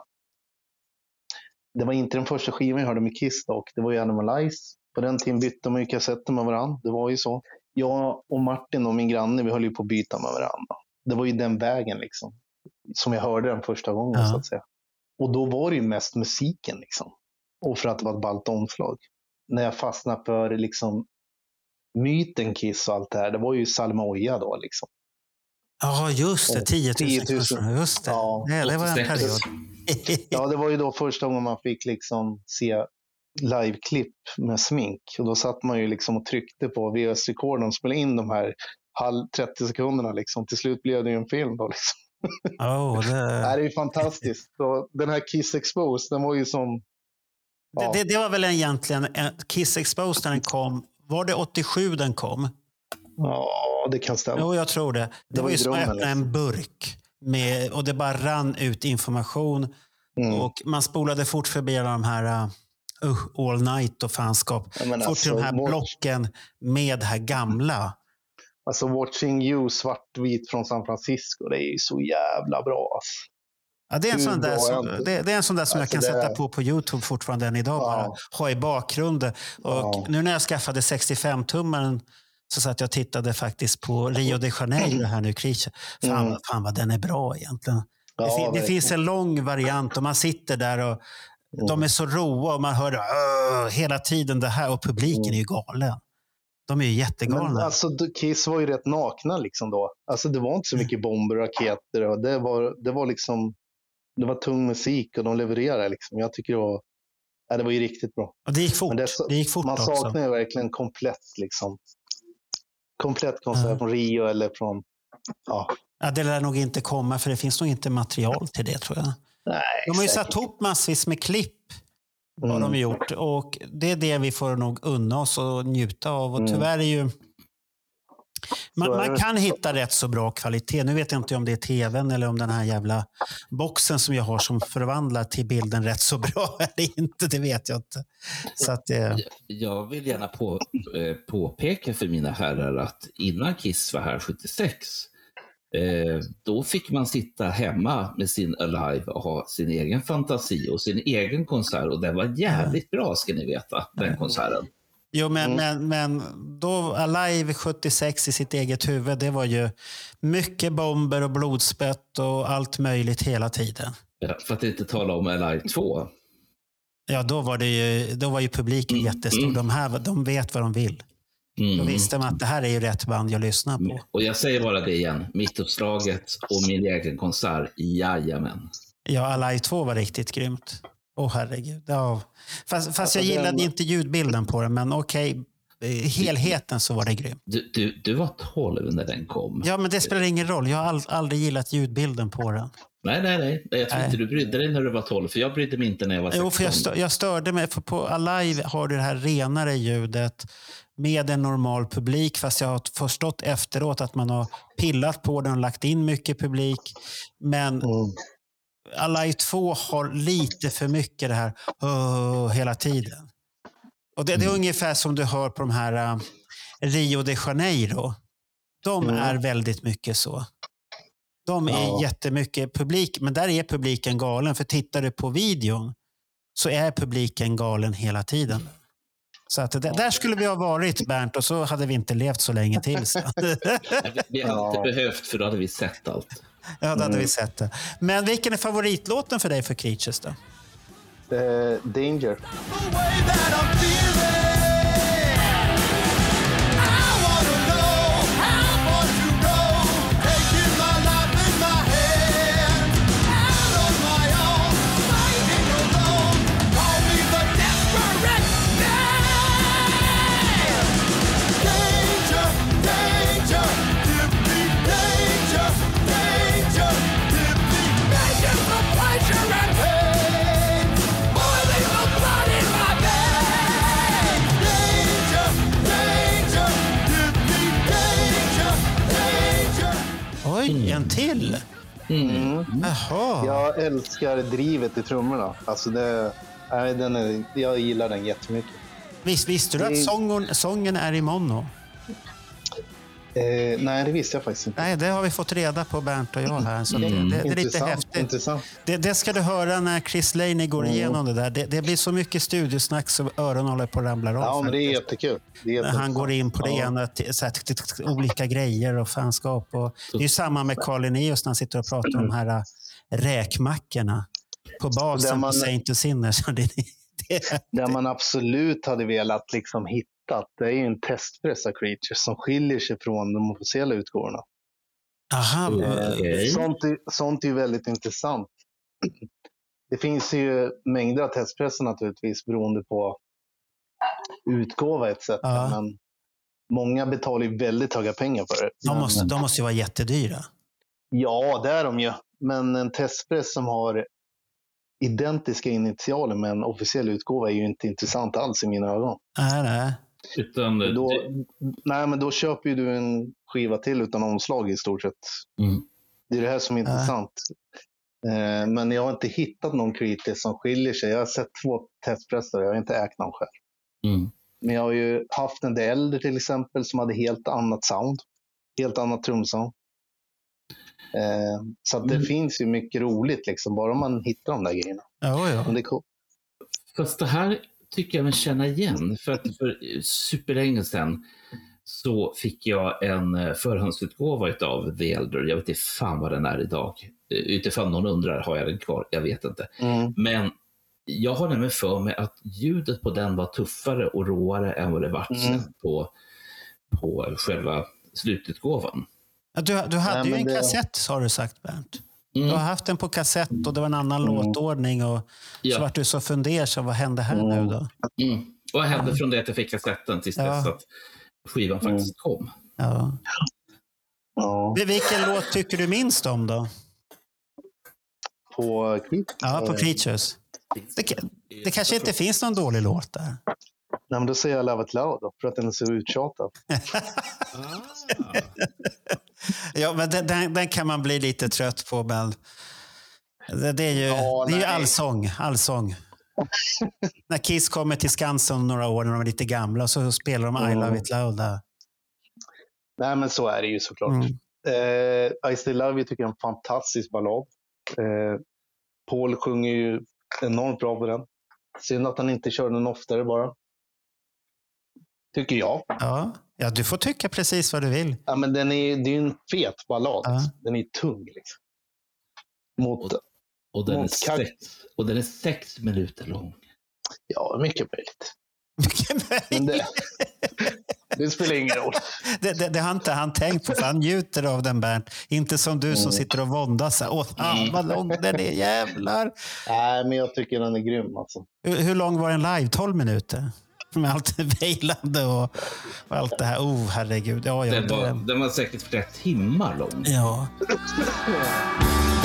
[SPEAKER 2] Det var inte den första skivan jag hörde med Kiss dock. Det var ju Eyes. På den tiden bytte man ju kassetter med varandra. Det var ju så jag och Martin och min granne, vi höll ju på att byta med varandra. Det var ju den vägen liksom. Som jag hörde den första gången
[SPEAKER 1] Ja.
[SPEAKER 2] så att säga. Och då var det ju mest musiken liksom. Och för att det var ett ballt omslag. När jag fastnade för liksom myten Kiss och allt det här, det var ju Salmoja då liksom.
[SPEAKER 1] Ja, just det.
[SPEAKER 2] Och
[SPEAKER 1] 10 000.
[SPEAKER 2] 10 000.
[SPEAKER 1] kronor. Just det.
[SPEAKER 2] Ja.
[SPEAKER 1] det, det var en
[SPEAKER 3] 86.
[SPEAKER 1] period.
[SPEAKER 2] Ja, det var ju då första gången man fick liksom se liveklipp med smink. Och då satt man ju liksom och tryckte på VHS-rekorden och spelade in de här halv 30 sekunderna. Liksom. Till slut blev det ju en film. Då, liksom.
[SPEAKER 1] Oh,
[SPEAKER 2] Det
[SPEAKER 1] det,
[SPEAKER 2] här är ju fantastiskt. Så den här Kiss Exposed, den var ju som... Ja.
[SPEAKER 1] det, det, det var väl egentligen en- Kiss Exposed när den kom. Var det 87 den kom?
[SPEAKER 2] Ja, det kan stämma.
[SPEAKER 1] Jo, jag tror det. Det,
[SPEAKER 2] Det
[SPEAKER 1] var
[SPEAKER 2] var
[SPEAKER 1] ju som att öppna en burk. Med, och det bara rann ut information.
[SPEAKER 2] Mm.
[SPEAKER 1] Och man spolade fort förbi alla de här uh, All Night och fanskap.
[SPEAKER 2] Ja,
[SPEAKER 1] fort
[SPEAKER 2] alltså,
[SPEAKER 1] till de här
[SPEAKER 2] vår-
[SPEAKER 1] blocken med det här gamla.
[SPEAKER 2] Alltså Watching You svartvit från San Francisco, det är ju så jävla bra. Alltså.
[SPEAKER 1] Ja, det, är en
[SPEAKER 2] Hur
[SPEAKER 1] sån där som, det, det är en sån där som
[SPEAKER 2] Alltså,
[SPEAKER 1] jag kan
[SPEAKER 2] det-
[SPEAKER 1] sätta på på Youtube fortfarande än idag.
[SPEAKER 2] Ja.
[SPEAKER 1] Bara ha i bakgrunden. Och
[SPEAKER 2] Ja.
[SPEAKER 1] Nu när jag skaffade 65-tummaren så satt jag och tittade faktiskt på Rio de Janeiro här nu, Creature. Fan,
[SPEAKER 2] Mm.
[SPEAKER 1] fan vad den är bra egentligen.
[SPEAKER 2] Ja,
[SPEAKER 1] det, fin- det finns en lång variant och man sitter där och
[SPEAKER 2] Mm.
[SPEAKER 1] de är så roa och man hör hela tiden det här och publiken är ju galen. De är ju jättegalna.
[SPEAKER 2] Men alltså, Kiss var ju rätt nakna liksom då. Alltså det var inte så mycket bomber och raketer. Och det, var, det var liksom det var tung musik och de levererade. Liksom. Jag tycker det var, ja, det var ju riktigt bra.
[SPEAKER 1] och det gick fort. Det,
[SPEAKER 2] det
[SPEAKER 1] gick fort
[SPEAKER 2] Man
[SPEAKER 1] också.
[SPEAKER 2] saknar ju verkligen komplett liksom. Komplett konsert
[SPEAKER 1] Ja.
[SPEAKER 2] från Rio eller från... Ja,
[SPEAKER 1] Ja, det lär nog inte komma för det finns nog inte material till det tror jag.
[SPEAKER 2] nej,
[SPEAKER 1] De har ju
[SPEAKER 2] säkert.
[SPEAKER 1] satt ihop massvis med klipp. Har
[SPEAKER 2] Mm.
[SPEAKER 1] de gjort. Och det är det vi får nog unna oss och njuta av. Och
[SPEAKER 2] Mm.
[SPEAKER 1] tyvärr är ju... Man, man kan hitta rätt så bra kvalitet. Nu vet jag inte om det är tvn eller om den här jävla boxen som jag har som förvandlar till bilden rätt så bra eller inte. Det vet jag inte. Så att, eh,
[SPEAKER 3] Jag vill gärna på, eh, påpeka för mina herrar att innan Kiss var här 76, eh, då fick man sitta hemma med sin Alive och ha sin egen fantasi och sin egen konsert. Och den var jävligt bra, ska ni veta, den konserten.
[SPEAKER 1] Jo, men,
[SPEAKER 2] Mm.
[SPEAKER 1] men, men då Alive 76 i sitt eget huvud, det var ju mycket bomber och blodspett och allt möjligt hela tiden.
[SPEAKER 3] Ja, För att inte tala om Alive 2.
[SPEAKER 1] Ja, då var, det ju, då var ju publiken
[SPEAKER 3] Mm,
[SPEAKER 1] jättestor.
[SPEAKER 3] mm.
[SPEAKER 1] De, här, de vet vad de vill. Då
[SPEAKER 3] Mm.
[SPEAKER 1] visste man att det här är ju rätt band jag lyssnar på.
[SPEAKER 3] Och jag säger bara det igen, mittuppslaget och min egen konsert, jajamän.
[SPEAKER 1] Ja, Alive 2 var riktigt grymt. Åh herregud. Ja. Fast, fast
[SPEAKER 2] Alltså,
[SPEAKER 1] jag gillade
[SPEAKER 2] den-
[SPEAKER 1] inte ljudbilden på den, men okej. eh, helheten så var det grymt.
[SPEAKER 3] Du, du, du var 12 när den kom.
[SPEAKER 1] Ja, men det spelar ingen roll. Jag har all, aldrig gillat ljudbilden på den.
[SPEAKER 3] Nej, nej, nej. Jag tror
[SPEAKER 1] Nej.
[SPEAKER 3] inte du brydde dig när du var 12, för jag brydde mig inte när jag var 16.
[SPEAKER 1] Jo, för jag, stö, jag störde mig. För på Alive har du det här renare ljudet med en normal publik. Fast jag har förstått efteråt att man har pillat på den och lagt in mycket publik. Men
[SPEAKER 2] Mm.
[SPEAKER 1] Alive 2 har lite för mycket det här "Åh", hela tiden. Och det, det är
[SPEAKER 2] Mm.
[SPEAKER 1] ungefär som du hör på de här äh, Rio de Janeiro. De
[SPEAKER 2] Mm.
[SPEAKER 1] är väldigt mycket så. De är
[SPEAKER 2] Ja.
[SPEAKER 1] jättemycket publik, men där är publiken galen. För tittar du på videon så är publiken galen hela tiden. Så att det, där skulle vi ha varit, Bernt, och så hade vi inte levt så länge till. Så.
[SPEAKER 3] Vi- hade
[SPEAKER 2] Ja.
[SPEAKER 3] inte behövt, för då hade vi sett allt.
[SPEAKER 1] ja, då hade
[SPEAKER 2] Mm.
[SPEAKER 1] vi sett det. Men vilken är favoritlåten för dig för Creatures då?
[SPEAKER 2] Eh, Danger.
[SPEAKER 1] Oj, en till?
[SPEAKER 2] Mm.
[SPEAKER 1] Jaha.
[SPEAKER 2] Jag älskar drivet i trummorna. Alltså det, nej, den är, jag gillar den jättemycket.
[SPEAKER 1] Visst, visste du att sången, sången är i mono?
[SPEAKER 2] Eh, nej, det visste jag faktiskt inte.
[SPEAKER 1] Nej, det har vi fått reda på, Bernt och jag här. Så det, det, det är lite häftigt.
[SPEAKER 2] Intressant.
[SPEAKER 1] Det, det ska du höra när Chris Laney går
[SPEAKER 2] Mm.
[SPEAKER 1] igenom det där. Det, det blir så mycket studiosnack så öronen håller på att ramla av.
[SPEAKER 2] Ja, men det är jättekul. Det är
[SPEAKER 1] när han går in på det
[SPEAKER 2] Ja.
[SPEAKER 1] ena, så här, olika grejer och fanskap. Och det är ju samma med Carl Linnaeus när han sitter och pratar om de här äh, räkmackorna på basen
[SPEAKER 2] man-
[SPEAKER 1] på Saint och Sinners. Det, det,
[SPEAKER 2] Där man absolut hade velat liksom hitta, det är ju en testpress av Creatures som skiljer sig från de officiella utgåvorna.
[SPEAKER 1] aha,
[SPEAKER 2] Eh,
[SPEAKER 3] Okej.
[SPEAKER 2] Sånt, är, sånt är ju väldigt intressant. Det finns ju mängder av testpresser naturligtvis beroende på utgåva etc.
[SPEAKER 1] Ja.
[SPEAKER 2] Men många betalar ju väldigt höga pengar för det.
[SPEAKER 1] de,
[SPEAKER 2] Men-
[SPEAKER 1] måste, de måste ju vara jättedyra.
[SPEAKER 2] Ja, det är de ju. Men en testpress som har identiska initialer med en officiell utgåva är ju inte intressant alls i mina ögon.
[SPEAKER 1] Nej, nej.
[SPEAKER 3] Utan,
[SPEAKER 2] Då,
[SPEAKER 3] det,
[SPEAKER 2] nej, men då köper ju du en skiva till utan omslag i stort sett.
[SPEAKER 3] mm,
[SPEAKER 2] Det är det här som är intressant. Eh, men jag har inte hittat någon Creative som skiljer sig. Jag har sett två testpressar, jag har inte ägt någon själv.
[SPEAKER 3] mm,
[SPEAKER 2] Men jag har ju haft en del äldre till exempel som hade helt annat sound. Helt annat trumsound. Eh, så att det
[SPEAKER 3] Mm.
[SPEAKER 2] finns ju mycket roligt liksom, bara man hittar de där grejerna.
[SPEAKER 1] Jo, jo.
[SPEAKER 2] Men det är cool.
[SPEAKER 3] Fast det här tycker jag mig känna igen. För att för superlänge sedan så fick jag en eh, förhandsutgåva av The Elder. Jag vet inte fan vad den är idag. Eh, Utifrån någon undrar, har jag den kvar? Jag vet inte.
[SPEAKER 2] Mm.
[SPEAKER 3] Men jag har nämligen för mig att ljudet på den var tuffare och råare än vad det var
[SPEAKER 2] Mm.
[SPEAKER 3] på, på själva slututgåvan.
[SPEAKER 1] Ja, Du, du hade
[SPEAKER 2] Nej,
[SPEAKER 1] ju en
[SPEAKER 2] det-
[SPEAKER 1] kassett, har du sagt, Bernt.
[SPEAKER 3] Mm.
[SPEAKER 1] Du har haft den på kassett och det var en annan
[SPEAKER 2] Mm.
[SPEAKER 1] låtordning. Och
[SPEAKER 3] Ja.
[SPEAKER 1] Så vart du så fundersam. Vad hände här
[SPEAKER 2] Mm.
[SPEAKER 1] nu då?
[SPEAKER 3] Mm. Vad hände från det att jag fick kassetten tills
[SPEAKER 1] Ja.
[SPEAKER 3] dess att skivan
[SPEAKER 2] Mm.
[SPEAKER 3] faktiskt kom?
[SPEAKER 1] Ja.
[SPEAKER 2] Ja,
[SPEAKER 1] Vilken låt tycker du minst om då?
[SPEAKER 2] på Creep.
[SPEAKER 1] Ja, på Creatures. Det, det kanske inte finns någon dålig låt där.
[SPEAKER 2] Nej, men då säger jag Love It Loud då, för att den är så uttjatad.
[SPEAKER 1] Ja, men den, den, den kan man bli lite trött på. Men det, det är ju,
[SPEAKER 2] Ja,
[SPEAKER 1] det är ju allsång. allsång. när Kiss kommer till Skansen om några år när de är lite gamla så spelar de I. Love It Loud där.
[SPEAKER 2] Nej, men så är det ju såklart.
[SPEAKER 1] Mm.
[SPEAKER 2] Eh, I Still Love You tycker jag är en fantastisk ballad. Eh, Paul sjunger ju enormt bra på den. Synd att han inte kör den oftare bara. Tycker jag.
[SPEAKER 1] Ja. ja, du får tycka precis vad du vill.
[SPEAKER 2] Ja, men den är, det är ju en fet ballad.
[SPEAKER 1] Ja.
[SPEAKER 2] Den är tung. Liksom. Mot,
[SPEAKER 3] Och den, är
[SPEAKER 2] Mot Kag-
[SPEAKER 3] sex, och den är sex minuter lång.
[SPEAKER 2] ja, mycket möjligt.
[SPEAKER 1] Vilken
[SPEAKER 2] Men
[SPEAKER 1] möjlighet.
[SPEAKER 2] det, det spelar ingen roll.
[SPEAKER 1] Det, det, det har inte han tänkt på, för han njuter av den Bernt. Inte som du som
[SPEAKER 2] Mm.
[SPEAKER 1] sitter och våndas. så här, Åh, fan vad lång den är, jävlar.
[SPEAKER 2] Nej, men jag tycker den är grym. Alltså.
[SPEAKER 1] Hur, hur lång var den live? 12 minuter? Med allt vejlande och, och allt det här. Oh, herregud. Ja, ja,
[SPEAKER 3] Den var,
[SPEAKER 1] det,
[SPEAKER 3] den var säkert flera timmar lång.
[SPEAKER 1] ja.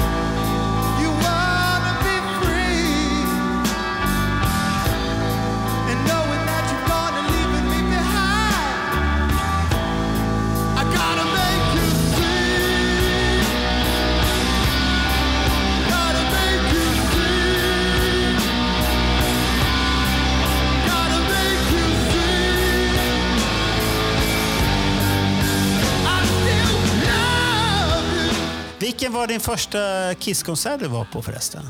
[SPEAKER 1] Vilken var din första Kiss-konsert du var på förresten?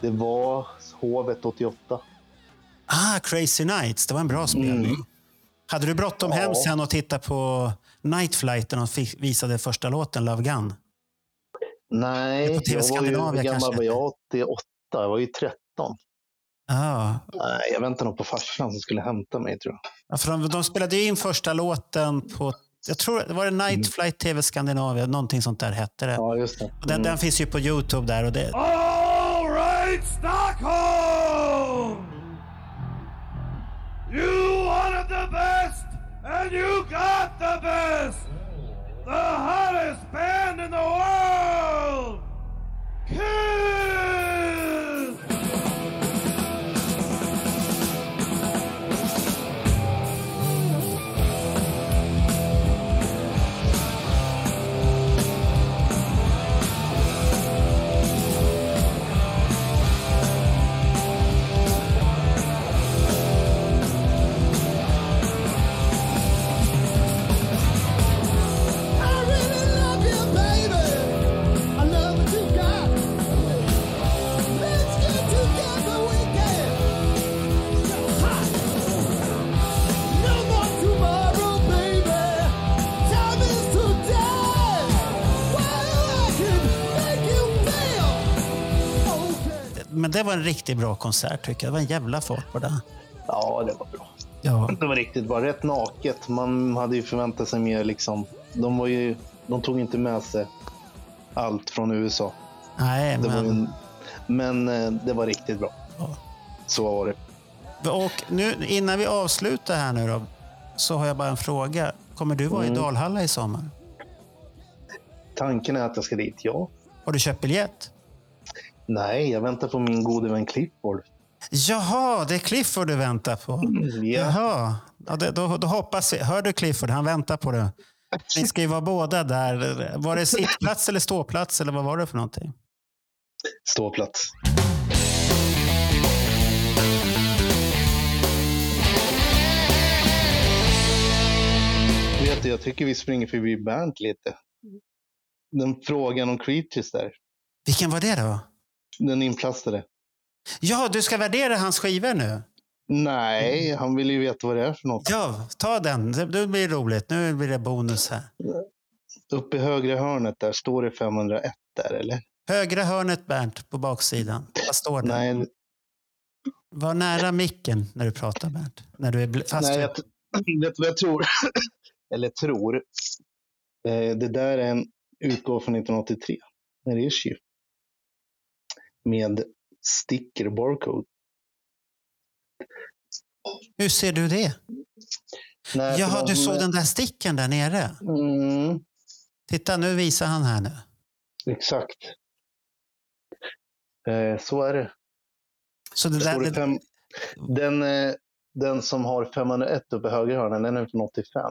[SPEAKER 2] Det var Hovet 88.
[SPEAKER 1] Ah, Crazy Nights. Det var en bra spelning.
[SPEAKER 2] Mm.
[SPEAKER 1] Hade du bråttom hem
[SPEAKER 2] Ja.
[SPEAKER 1] sen och titta på Night Flight när de visade första låten, Love Gun?
[SPEAKER 2] Nej,
[SPEAKER 1] på TV
[SPEAKER 2] jag var ju, hur gammal var jag? 88? Jag var ju 13.
[SPEAKER 1] Ah.
[SPEAKER 2] Nej, jag väntade nog på farsan som skulle hämta mig tror jag.
[SPEAKER 1] Ja, för de, de spelade in första låten på, jag tror det var det Night Flight TV Skandinavia, någonting sånt där hette det.
[SPEAKER 2] Ja, just det.
[SPEAKER 1] Och Den, den finns ju på Youtube där. Och det,
[SPEAKER 4] All right, Stockholm! You wanted the best, and you got the best! The hottest band in the world! Kiss!
[SPEAKER 1] Men det var en riktigt bra konsert tycker jag. Det var en jävla fart på det.
[SPEAKER 2] Ja, det var bra.
[SPEAKER 1] Ja.
[SPEAKER 2] Det var riktigt bra. Rätt naket. Man hade ju förväntat sig mer. Liksom. De, var ju, de tog inte med sig allt från USA.
[SPEAKER 1] Nej,
[SPEAKER 2] Det
[SPEAKER 1] men...
[SPEAKER 2] en- men eh, det var riktigt bra.
[SPEAKER 1] Ja.
[SPEAKER 2] Så var det.
[SPEAKER 1] Och nu, innan vi avslutar här nu då, så har jag bara en fråga. Kommer du vara i
[SPEAKER 2] Mm.
[SPEAKER 1] Dalhalla i sommar?
[SPEAKER 2] tanken är att jag ska dit, ja.
[SPEAKER 1] Har du köpt biljett?
[SPEAKER 2] Nej, jag väntar på min gode vän Clifford.
[SPEAKER 1] Jaha, det är Clifford du väntar på.
[SPEAKER 2] Ja,
[SPEAKER 1] Jaha, ja, det, då, då hoppas vi. Hör du Clifford, han väntar på det. Ni ska ju vara båda där. Var det sittplats eller ståplats eller vad var det för någonting?
[SPEAKER 2] ståplats. Vet du, jag tycker vi springer förbi Bernt lite. Den frågan om creatures där.
[SPEAKER 1] Vilken var det då?
[SPEAKER 2] Den inplastade.
[SPEAKER 1] Ja, du ska värdera hans skivor nu.
[SPEAKER 2] Nej, han vill ju veta vad det är för något.
[SPEAKER 1] Ja, ta den. Det det blir roligt. Nu blir det bonus här.
[SPEAKER 2] Uppe i högra hörnet där står det 501 där, eller?
[SPEAKER 1] Högra hörnet, Bernt, på baksidan. Vad står det?
[SPEAKER 2] Nej,
[SPEAKER 1] Var nära micken när du pratar, Bernt. När du är fast
[SPEAKER 2] nej jag, vet vad jag tror? eller tror? Eh, det där är en utgåva från 1983. En issue. Med sticker barcode.
[SPEAKER 1] Hur ser du det?
[SPEAKER 2] Nej,
[SPEAKER 1] Jaha, du såg den där sticken där nere.
[SPEAKER 2] Mm,
[SPEAKER 1] Titta, nu visar han här nu.
[SPEAKER 2] exakt. Eh, så är det.
[SPEAKER 1] Så det där,
[SPEAKER 2] det fem, den, eh, den som har 501 uppe i högra hörnan, den är från 85.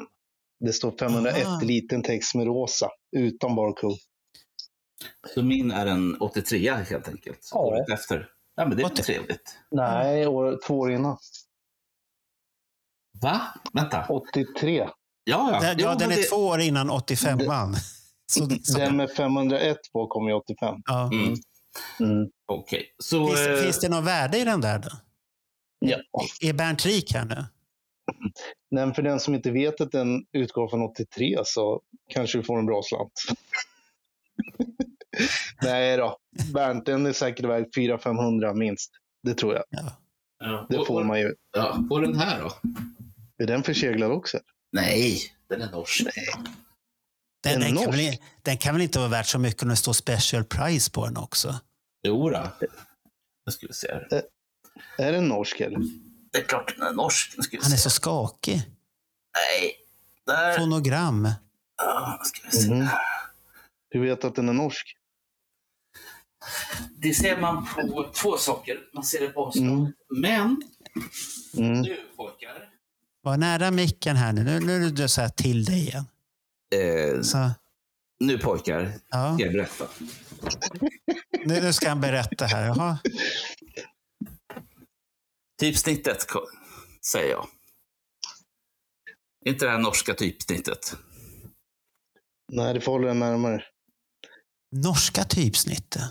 [SPEAKER 2] Det står 501
[SPEAKER 1] Aha.
[SPEAKER 2] i liten text med rosa, utan barcode.
[SPEAKER 3] Så min är en 83 helt enkelt.
[SPEAKER 2] Ja.
[SPEAKER 3] Året efter. Ja, men det är
[SPEAKER 1] Åt-
[SPEAKER 3] trevligt.
[SPEAKER 2] Nej, år, två år innan.
[SPEAKER 3] Va? Vänta.
[SPEAKER 2] 83.
[SPEAKER 3] Ja, ja.
[SPEAKER 1] ja,
[SPEAKER 3] Jo,
[SPEAKER 1] den är
[SPEAKER 3] det-
[SPEAKER 1] två år innan 85an. Så, så,
[SPEAKER 2] Den med 501 på kom i 85.
[SPEAKER 1] ja.
[SPEAKER 3] Mm,
[SPEAKER 2] Mm.
[SPEAKER 3] Okej, så...
[SPEAKER 1] finns,
[SPEAKER 3] eh,
[SPEAKER 1] finns det något värde i den där då?
[SPEAKER 2] Ja.
[SPEAKER 1] Är Bernt rik här nu?
[SPEAKER 2] Men för den som inte vet att den utgår från 83 så kanske du får en bra slant. Nej då, Bernt, den är säkert värd 400-500 minst. Det tror jag.
[SPEAKER 1] Ja.
[SPEAKER 3] ja,
[SPEAKER 2] Det
[SPEAKER 3] och-
[SPEAKER 2] får man ju.
[SPEAKER 3] Ja, och den här då?
[SPEAKER 2] Är den förseglad också?
[SPEAKER 3] Nej, den är norsk.
[SPEAKER 1] Den,
[SPEAKER 2] En
[SPEAKER 1] den, kan
[SPEAKER 2] norsk?
[SPEAKER 1] väl, den kan väl inte vara värt så mycket om det står special price på den också?
[SPEAKER 3] Jo då. Nu ska vi se här.
[SPEAKER 2] Är den norsk eller?
[SPEAKER 3] Det är klart den är norsk. Nu ska vi
[SPEAKER 1] Han är
[SPEAKER 3] se.
[SPEAKER 1] så skakig.
[SPEAKER 3] Nej. Där.
[SPEAKER 1] Fonogram.
[SPEAKER 3] Ja, ska vi se.
[SPEAKER 2] Mhm. Du vet att den är norsk?
[SPEAKER 3] Det ser man på två saker. Man ser det på avstånd.
[SPEAKER 2] Mm.
[SPEAKER 3] Men
[SPEAKER 2] Mm.
[SPEAKER 3] nu pojkar.
[SPEAKER 1] Var nära micken här nu. Nu, nu är du så här till dig igen.
[SPEAKER 3] Eh,
[SPEAKER 1] Så,
[SPEAKER 3] nu pojkar,
[SPEAKER 1] ja.
[SPEAKER 3] ska jag berätta.
[SPEAKER 1] nu, nu ska han berätta här. Jaha.
[SPEAKER 3] Typsnittet, säger jag. Inte det här norska typsnittet.
[SPEAKER 2] Nej, det får hålla den närmare.
[SPEAKER 1] Norska typsnittet.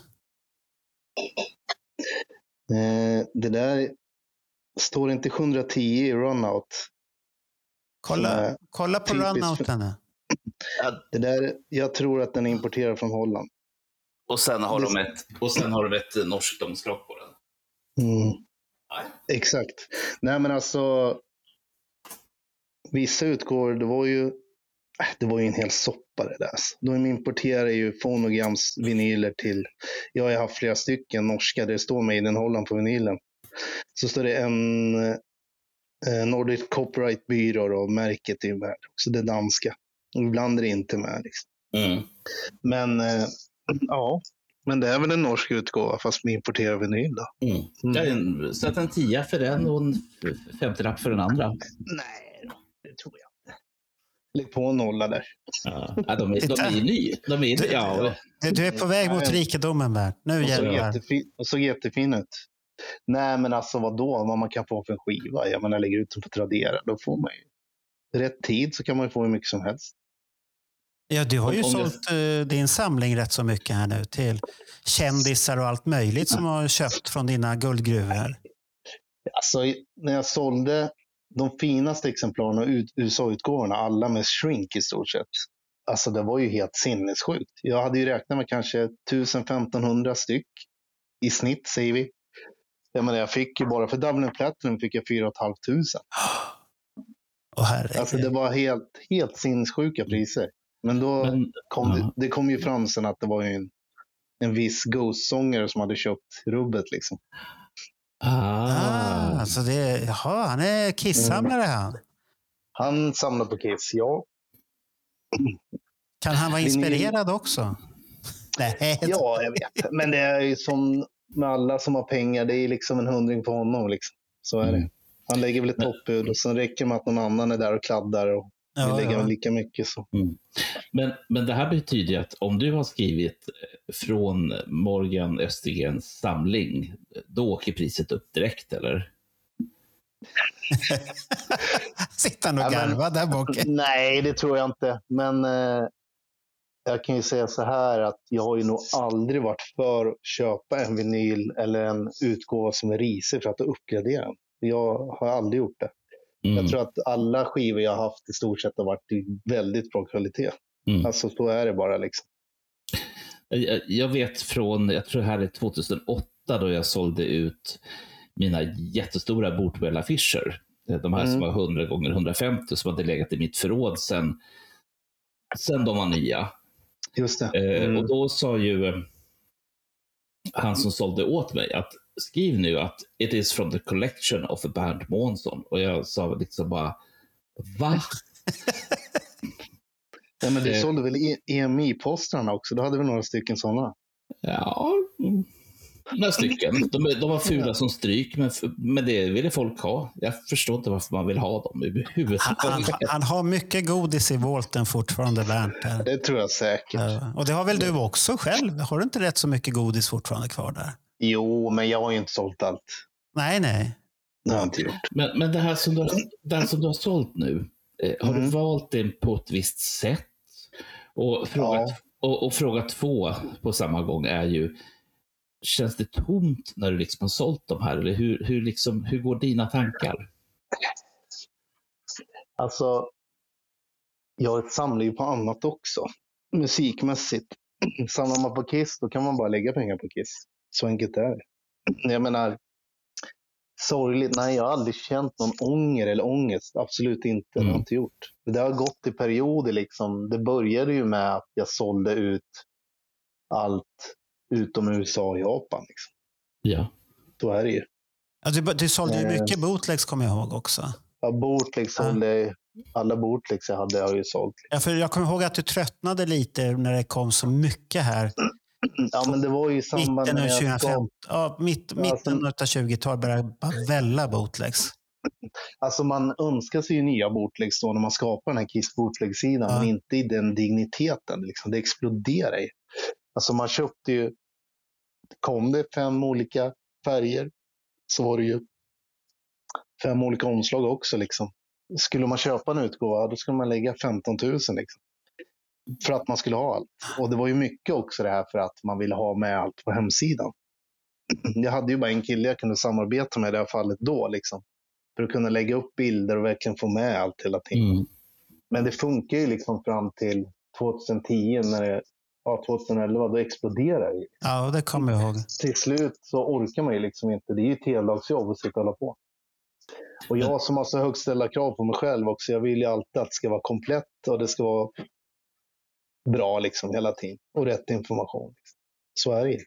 [SPEAKER 2] Eh, det där står inte 110 i runout.
[SPEAKER 1] Kolla,
[SPEAKER 2] Nej.
[SPEAKER 1] kolla på runouten.
[SPEAKER 2] Det där, jag tror att den är importerad från Holland.
[SPEAKER 3] Och sen har de ett, och sen har de ett norskt omslag på den.
[SPEAKER 2] Mm.
[SPEAKER 3] Nej.
[SPEAKER 2] Exakt. Nej, men alltså. Vissa utgår, det var ju, det var ju en hel soppa det där. De importerar ju Phonograms vinyler till, jag har haft flera stycken norska där det står Made in Holland på vinylen. Så står det en eh, Nordic Copyright Byrå och märket är med också, det danska. Ibland är det inte med. Liksom.
[SPEAKER 3] Mm.
[SPEAKER 2] Men eh, ja, men det är väl en norsk utgåva fast med importerad vinyl då.
[SPEAKER 3] Mm. En, så att en tia för den och en 50-lapp för den andra.
[SPEAKER 2] Nej, det tror jag. Lägg på en nolla där.
[SPEAKER 3] Ja, Ja, de, är, de är ny. De är, ju- ja,
[SPEAKER 1] Du, du är på väg mot rikedomen, Bert. Nu jävlar.
[SPEAKER 2] jättefin, och såg jättefin ut. Nej, men alltså vad då? Vad man kan få för en skiva? Jag menar, lägger ut den på Tradera, då får man ju rätt tid så kan man ju få hur mycket som helst.
[SPEAKER 1] Ja, du har ju
[SPEAKER 2] Om- om det-
[SPEAKER 1] sålt eh, din samling rätt så mycket här nu till kändisar och allt möjligt som har köpt från dina guldgruvor.
[SPEAKER 2] Alltså, när jag sålde de finaste exemplaren och ut- USA-utgåvorna, alla med shrink i stort sett. Alltså det var ju helt sinnessjukt. Jag hade ju räknat med kanske 1000-1500 styck i snitt, säger vi. Jag menar, jag fick ju bara för Dublin Platinum fick jag 4 500.
[SPEAKER 1] Åh, herregud.
[SPEAKER 2] Alltså det var helt, helt sinnessjuka priser. Men då
[SPEAKER 3] men,
[SPEAKER 2] kom det, det kom ju fram sen att det var ju en, en viss Ghost-sångare som hade köpt rubbet liksom.
[SPEAKER 1] Ah, så det, jaha, han är kissamlare han.
[SPEAKER 2] Han samlar på Kiss, ja.
[SPEAKER 1] Kan han vara inspirerad också? Nej,
[SPEAKER 2] Ja, jag vet. Men det är ju som med alla som har pengar, det är liksom en hundring på honom. Liksom. Så är
[SPEAKER 3] Mm.
[SPEAKER 2] det. Han lägger väl ett toppbud och sen räcker det med att någon annan är där och kladdar och
[SPEAKER 1] ja,
[SPEAKER 2] vi lägger
[SPEAKER 1] ja.
[SPEAKER 2] väl lika mycket. Så.
[SPEAKER 3] Men, men det här betyder ju att om du har skrivit eh, från Morgan Östergrens samling, då åker priset upp direkt, eller?
[SPEAKER 1] Sitter han och garvar där bak?
[SPEAKER 2] Nej, det tror jag inte. Men eh, jag kan ju säga så här att jag har ju nog aldrig varit för att köpa en vinyl eller en utgåva som är risig för att uppgradera den. Jag har aldrig gjort det.
[SPEAKER 3] Mm.
[SPEAKER 2] Jag tror att alla skivor jag har haft i stort sett har varit i väldigt bra kvalitet.
[SPEAKER 3] Mm.
[SPEAKER 2] Alltså så är det bara liksom.
[SPEAKER 3] Jag- Jag vet från, jag tror det här är 2008, då jag sålde ut mina jättestora Bootwell-affischer. De här som
[SPEAKER 2] Mm.
[SPEAKER 3] var 100 gånger 150 som hade legat i mitt förråd sen, sen de var nya.
[SPEAKER 2] Just det.
[SPEAKER 3] Eh,
[SPEAKER 2] Mm.
[SPEAKER 3] Och då sa ju eh, han som sålde åt mig att skriv nu att it is from the collection of Bernt Månsson. Och jag sa liksom bara, va?
[SPEAKER 2] Ja, men du
[SPEAKER 3] eh,
[SPEAKER 2] sålde väl E- EMI-postrarna också? Du hade väl några stycken sådana?
[SPEAKER 3] Ja, några stycken. De, de var fula som stryk, men, men det ville folk ha. Jag förstår inte varför man vill ha dem
[SPEAKER 1] Han, han,
[SPEAKER 3] överhuvudtaget.
[SPEAKER 1] han har mycket godis i volten fortfarande, Bernt. där.
[SPEAKER 2] Det tror jag säkert.
[SPEAKER 1] Ja, Och det har väl du också själv? Har du inte rätt så mycket godis fortfarande kvar där?
[SPEAKER 2] Jo, men jag har ju inte sålt allt.
[SPEAKER 1] Nej, nej.
[SPEAKER 2] Det har jag inte gjort.
[SPEAKER 3] Men, men det, här som du, har- det här som du har sålt nu, eh, har du
[SPEAKER 2] Mm.
[SPEAKER 3] valt det på ett visst sätt? Och fråga,
[SPEAKER 2] Ja.
[SPEAKER 3] och, och fråga två på samma gång är ju, känns det tomt när du liksom har sålt de här? Eller hur, hur, liksom, hur går dina tankar?
[SPEAKER 2] Alltså, jag samlar ju på annat också. Musikmässigt. Samlar man på Kiss, då kan man bara lägga pengar på Kiss. Så enkelt är det. Jag menar, sorgligt. Nej, jag har aldrig känt någon ånger eller ångest. Absolut inte. Det har
[SPEAKER 3] Mm.
[SPEAKER 2] jag inte gjort. Det har gått i perioder. Liksom. Det började ju med att jag sålde ut allt utom USA och Japan. Liksom.
[SPEAKER 3] Ja.
[SPEAKER 2] Så är det ju.
[SPEAKER 1] Ja, du, du sålde ju
[SPEAKER 2] Eh.
[SPEAKER 1] mycket bootlegs, kommer jag ihåg också.
[SPEAKER 2] Jag bootlegs
[SPEAKER 1] Ja.
[SPEAKER 2] sålde, alla bootlegs jag hade har jag ju sålt.
[SPEAKER 1] Ja, för jag kommer ihåg att du tröttnade lite när det kom så mycket här.
[SPEAKER 2] Ja, men det var ju i samband
[SPEAKER 1] Mitten
[SPEAKER 2] med att jag
[SPEAKER 1] 2015. Ja, mitt,
[SPEAKER 2] Ja, alltså-
[SPEAKER 1] mitten av 20-talet började bara välla bootlegs.
[SPEAKER 2] Alltså man önskar sig ju nya bootlegs då när man skapar den här Kiss bootleg-sidan,
[SPEAKER 1] Ja.
[SPEAKER 2] men inte i den digniteten. Liksom. Det exploderar ju. Alltså man köpte ju, kom det fem olika färger så var det ju fem olika omslag också. Liksom. Skulle man köpa en utgåva, då skulle man lägga 15 000 liksom. För att man skulle ha allt. Och det var ju mycket också det här för att man ville ha med allt på hemsidan. Jag hade ju bara en kille jag kunde samarbeta med i det här fallet då. Liksom. För att kunna lägga upp bilder och verkligen få med allt hela tiden.
[SPEAKER 3] Mm.
[SPEAKER 2] Men det funkar ju liksom fram till 2010, när det, ja, 2011, då exploderar det.
[SPEAKER 1] Ja, det kommer jag ihåg.
[SPEAKER 2] Till slut så orkar man ju liksom inte. Det är ju ett heldagsjobb att sitta och hålla på. Och jag som har så högt ställda krav på mig själv också, jag vill ju alltid att det ska vara komplett och det ska vara bra liksom hela tiden. Och rätt information. Liksom. Så är det.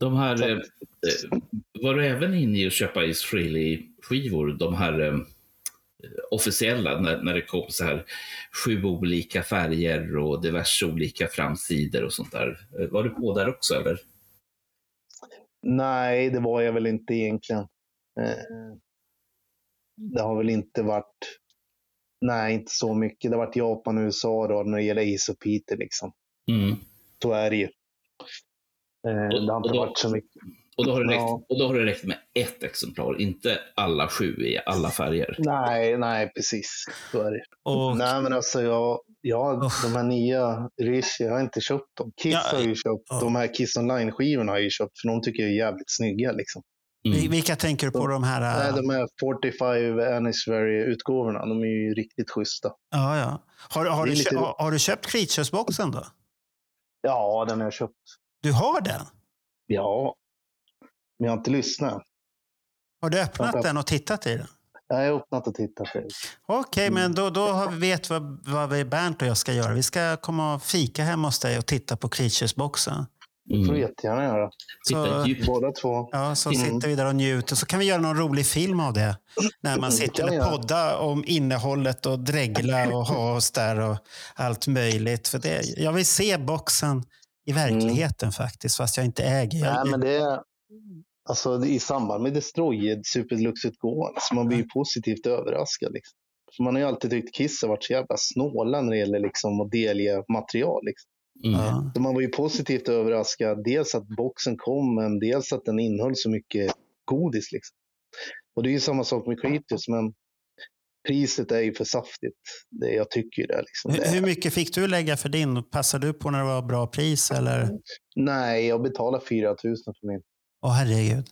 [SPEAKER 3] De här, eh, var du även inne i att köpa Ace Frehley-skivor? De här eh, officiella, när, när det kom så här sju olika färger och diverse olika framsidor och sånt där. Eh, Var du på där också eller?
[SPEAKER 2] Nej, det var jag väl inte egentligen. Eh, Det har väl inte varit, nej inte så mycket. Det har varit Japan och USA då när det gäller Ace och Peter liksom.
[SPEAKER 3] Mm.
[SPEAKER 2] Så är det ju. Eh,
[SPEAKER 3] Och-
[SPEAKER 2] Det har inte
[SPEAKER 3] då-
[SPEAKER 2] varit så mycket.
[SPEAKER 3] Och, då har det räckt,
[SPEAKER 2] Ja.
[SPEAKER 3] och då har det räckt med ett exemplar, inte alla sju i alla färger.
[SPEAKER 2] Nej, nej precis. Så är det.
[SPEAKER 1] Och,
[SPEAKER 2] Nej men alltså jag, jag
[SPEAKER 1] Uff.
[SPEAKER 2] de här nya Rishi, jag har inte köpt dem. Kiss
[SPEAKER 1] Ja,
[SPEAKER 2] har ju köpt,
[SPEAKER 1] ja.
[SPEAKER 2] de här Kiss Online-skivorna har jag ju köpt för de tycker jag är jävligt snygga liksom.
[SPEAKER 3] Mm.
[SPEAKER 1] Vilka tänker du på de här?
[SPEAKER 2] Nej,
[SPEAKER 1] äh,
[SPEAKER 2] de här 45 Anniversary-utgåvorna, de är ju riktigt schyssta.
[SPEAKER 1] Ja, ja. Har, har, du,
[SPEAKER 2] lite-
[SPEAKER 1] har, har du köpt Creatures-boxen då?
[SPEAKER 2] Ja, den har jag köpt.
[SPEAKER 1] Du har den?
[SPEAKER 2] Ja, men jag har inte lyssnat.
[SPEAKER 1] Har du öppnat
[SPEAKER 2] Vänta.
[SPEAKER 1] den och tittat i den?
[SPEAKER 2] Jag har öppnat och tittat.
[SPEAKER 1] Okej,
[SPEAKER 2] Mm.
[SPEAKER 1] men då, då har vi vet vad, vad vi Bernt och jag ska göra. Vi ska komma och fika hemma hos dig och titta på Creatures-boxen.
[SPEAKER 2] Det får du
[SPEAKER 3] Mm.
[SPEAKER 2] jättegärna göra.
[SPEAKER 1] Så-.
[SPEAKER 2] Båda två.
[SPEAKER 1] Ja, så
[SPEAKER 2] Mm.
[SPEAKER 1] sitter vi där och njuter. Så kan vi göra någon rolig film av det. När man sitter och poddar om innehållet och dregla och ha oss där och allt möjligt. För det, jag vill se boxen i verkligheten faktiskt, fast jag inte äger. Jag,
[SPEAKER 2] Nej, men det är, alltså, I samband med Destroyer Super Deluxe-utgåvan, så man blir ju positivt överraskad. Liksom. Man har ju alltid tyckt Kiss har varit så jävla snåla när det gäller liksom, att delge material. Liksom.
[SPEAKER 3] Mm.
[SPEAKER 2] Så man var ju positivt överraskad. Dels att boxen kom, men dels att den innehöll så mycket godis. Liksom. Och det är ju samma sak med Creatures, men priset är ju för saftigt. Det, jag tycker ju det. Liksom.
[SPEAKER 1] hur, hur mycket fick du lägga för din? Passar du på när det var bra pris? Eller?
[SPEAKER 2] nej, jag betalar 4 000 för min.
[SPEAKER 1] Åh herregud.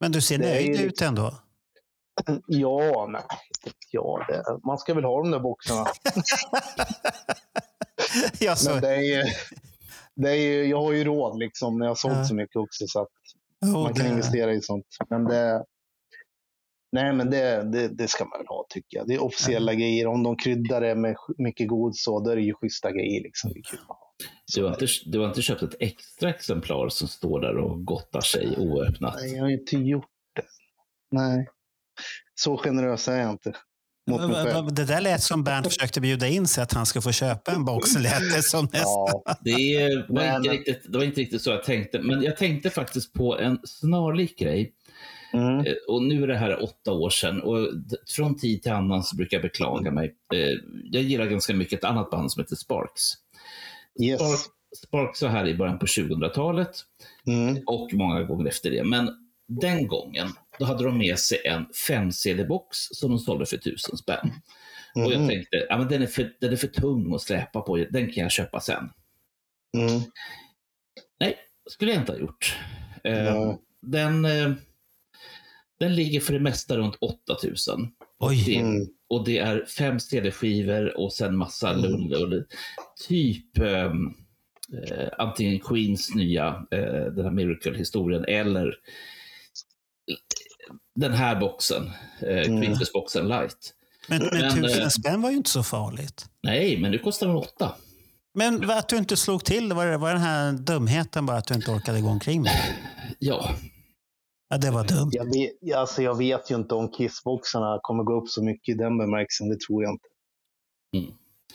[SPEAKER 1] Men du ser
[SPEAKER 2] Det
[SPEAKER 1] nöjd
[SPEAKER 2] ju
[SPEAKER 1] ut ändå.
[SPEAKER 2] Ja, nej. Ja, det, man ska väl ha de där boxarna.
[SPEAKER 1] ja,
[SPEAKER 2] Men det är ju, det är ju, jag har ju råd liksom när jag har sålt
[SPEAKER 1] Ja.
[SPEAKER 2] så mycket också. Så att
[SPEAKER 1] jo,
[SPEAKER 2] man kan
[SPEAKER 1] det-
[SPEAKER 2] investera i sånt. Men det, nej, men det, det, det ska man väl ha tycker jag. Det är officiella grejer. Om de kryddar det med mycket god så, då är det ju schyssta grejer. Liksom. Det är kul att ha.
[SPEAKER 3] Du, har inte, du har inte köpt ett extra exemplar som står där och gottar sig oöppnat?
[SPEAKER 2] Nej, jag har inte gjort det. Nej, så generös är jag inte. Mot mig
[SPEAKER 1] Va- va-
[SPEAKER 2] själv.
[SPEAKER 1] Det där lät som Bernt försökte bjuda in sig att han ska få köpa en box. Lät det som nästan.
[SPEAKER 2] Ja,
[SPEAKER 3] Det var, inte riktigt, det var inte riktigt så jag tänkte, men jag tänkte faktiskt på en snarlik grej.
[SPEAKER 2] mm.
[SPEAKER 3] Eh, Och nu är det här åtta år sedan och från tid till annan så brukar jag beklaga mig. Eh, Jag gillar ganska mycket ett annat band som heter Sparks.
[SPEAKER 2] yes.
[SPEAKER 3] Sparks, Sparks var här i början på 2000-talet
[SPEAKER 2] Mm.
[SPEAKER 3] och många gånger efter det. Men den gången, då hade de med sig en 5-CD-box som de sålde för tusen spänn. Och jag
[SPEAKER 2] Mhm.
[SPEAKER 3] tänkte, ja, men den, är för, den är för tung att släpa på, den kan jag köpa sen.
[SPEAKER 2] Mm.
[SPEAKER 3] Nej, skulle jag inte ha gjort.
[SPEAKER 2] Ja.
[SPEAKER 3] den, eh, den ligger för det mesta runt 8000.
[SPEAKER 1] Oj.
[SPEAKER 3] Det,
[SPEAKER 2] Mm.
[SPEAKER 3] Och det är fem CD-skivor och sen massa
[SPEAKER 2] Mm.
[SPEAKER 3] lull. Typ ehm, eh, antingen Queens nya, eh, den här Miracle-historien, eller den här boxen, eh,
[SPEAKER 2] Mm.
[SPEAKER 3] Queens-boxen light.
[SPEAKER 1] Men, men
[SPEAKER 3] Men,
[SPEAKER 1] tusen
[SPEAKER 3] eh,
[SPEAKER 1] spänn var ju inte så farligt.
[SPEAKER 3] Nej, men nu kostar den åtta.
[SPEAKER 1] Men att du inte slog till, var det var den här dumheten bara att du inte orkade gå omkring med?
[SPEAKER 3] Ja,
[SPEAKER 1] Ja, det var dumt.
[SPEAKER 2] Jag vet, alltså jag vet ju inte om Kissboxarna kommer gå upp så mycket i den bemärkelsen. Det tror jag inte.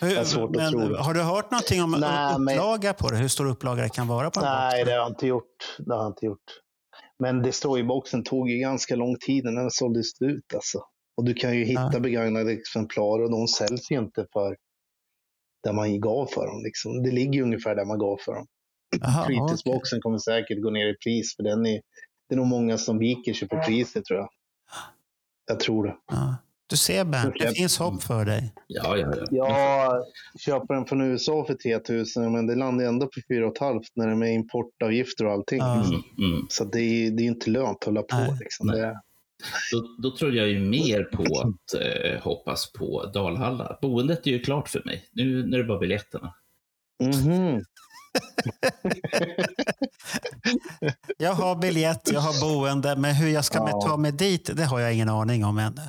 [SPEAKER 1] Hur,
[SPEAKER 2] är svårt att
[SPEAKER 1] men, har du hört någonting om
[SPEAKER 2] Nej, men-
[SPEAKER 1] upplaga på det? Hur stor upplaga det kan vara på en
[SPEAKER 2] Nej, det har jag inte gjort. Det har jag inte gjort. Men Destroy-boxen tog ju ganska lång tid innan den sålde slut. Alltså. Och du kan ju hitta
[SPEAKER 1] Ja.
[SPEAKER 2] begagnade exemplar och de säljs ju inte för där man gav för dem. Liksom. Det ligger ju ungefär där man gav för dem. Fritidsboxen kommer säkert gå ner i pris för den är, det är nog många som viker sig på priset tror jag. Jag tror det.
[SPEAKER 1] Ja. Du ser Bernt, det finns hopp för dig.
[SPEAKER 3] ja, ja. ja.
[SPEAKER 2] Jag köper den från USA för 3000 men det landar ändå på 4 500 när det är med importavgifter och allting.
[SPEAKER 3] Mm, mm.
[SPEAKER 2] Så det är, det är inte lönt att hålla på.
[SPEAKER 1] Nej.
[SPEAKER 2] Liksom.
[SPEAKER 3] Nej.
[SPEAKER 2] Det,
[SPEAKER 3] Då, då tror jag ju mer på att eh, hoppas på Dalhalla. Boendet är ju klart för mig. Nu när det bara biljetterna.
[SPEAKER 2] Mhm.
[SPEAKER 1] Jag har biljett, jag har boende, men hur jag ska
[SPEAKER 2] Ja.
[SPEAKER 1] ta mig dit, det har jag ingen aning om ännu.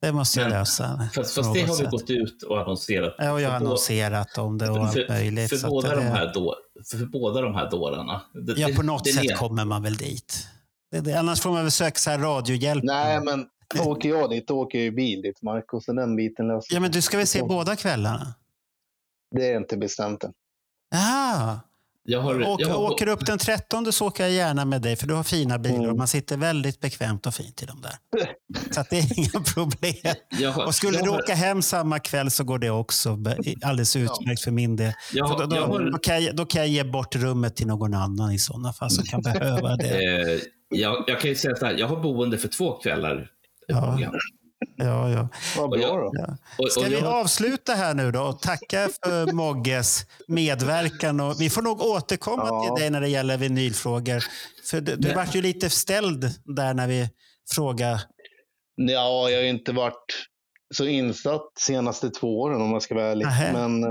[SPEAKER 1] Det måste jag
[SPEAKER 3] Men-
[SPEAKER 1] lösa.
[SPEAKER 3] Fast, fast det har vi
[SPEAKER 1] sätt.
[SPEAKER 3] gått ut och annonserat.
[SPEAKER 1] Ja, och jag har
[SPEAKER 3] För
[SPEAKER 1] annonserat om det och allt
[SPEAKER 3] för,
[SPEAKER 1] möjligt.
[SPEAKER 3] för,
[SPEAKER 1] att
[SPEAKER 3] båda
[SPEAKER 1] det-
[SPEAKER 3] de här då, för båda de här dårarna. Det,
[SPEAKER 1] Ja, på något
[SPEAKER 3] det är
[SPEAKER 1] sätt
[SPEAKER 3] det.
[SPEAKER 1] kommer man väl dit. Det, det, annars får man väl söka så här radiohjälp.
[SPEAKER 2] Nej, men åker jag dit, då åker jag i bil dit, Marco. Så den biten löser
[SPEAKER 1] Ja, men du ska väl se båda kvällarna?
[SPEAKER 2] Det är inte bestämt än.
[SPEAKER 1] Jaha.
[SPEAKER 3] Jag har,
[SPEAKER 1] Åk,
[SPEAKER 3] jag har,
[SPEAKER 1] åker upp den 13 så åker jag gärna med dig, för du har fina bilar
[SPEAKER 2] Mm.
[SPEAKER 1] och man sitter väldigt bekvämt och fint i dem där. Så det är inga problem.
[SPEAKER 3] har,
[SPEAKER 1] Och skulle du
[SPEAKER 3] har,
[SPEAKER 1] åka hem samma kväll så går det också alldeles utmärkt för min del.
[SPEAKER 3] jag
[SPEAKER 1] För då, då, då, kan jag, då kan jag ge bort rummet till någon annan i sådana fall som kan behöva det.
[SPEAKER 3] eh, jag, jag kan ju säga så här, jag har boende för två kvällar.
[SPEAKER 1] Ja.
[SPEAKER 3] Ja.
[SPEAKER 1] Ja.
[SPEAKER 2] Vad bra då.
[SPEAKER 1] Ja. Ska vi avsluta här nu då och tacka för Mogges medverkan? Och vi får nog återkomma
[SPEAKER 2] Ja.
[SPEAKER 1] till dig när det gäller vinylfrågor. För du, du vart ju lite ställd där när vi frågade.
[SPEAKER 2] Ja, jag har ju inte varit så insatt senaste två åren om jag ska vara ärlig. Men, eh,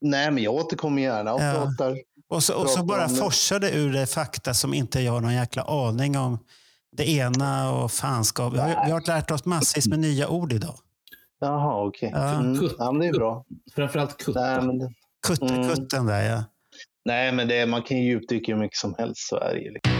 [SPEAKER 2] nej, men jag återkommer gärna och
[SPEAKER 1] Ja.
[SPEAKER 2] pratar.
[SPEAKER 1] Och så, och så bara forsade ur det fakta som inte jag har någon jäkla aning om. Det ena och fanskap. Vi har, vi har lärt oss massvis med nya ord idag.
[SPEAKER 2] Jaha, okej.
[SPEAKER 1] Ja.
[SPEAKER 2] Mm. Ja, men det är bra.
[SPEAKER 3] framförallt kutta.
[SPEAKER 2] Nej, men det, Mm.
[SPEAKER 1] Kutten där ja.
[SPEAKER 2] Nej, men det, man kan ju djupdyka hur mycket som helst, så är det. Liksom.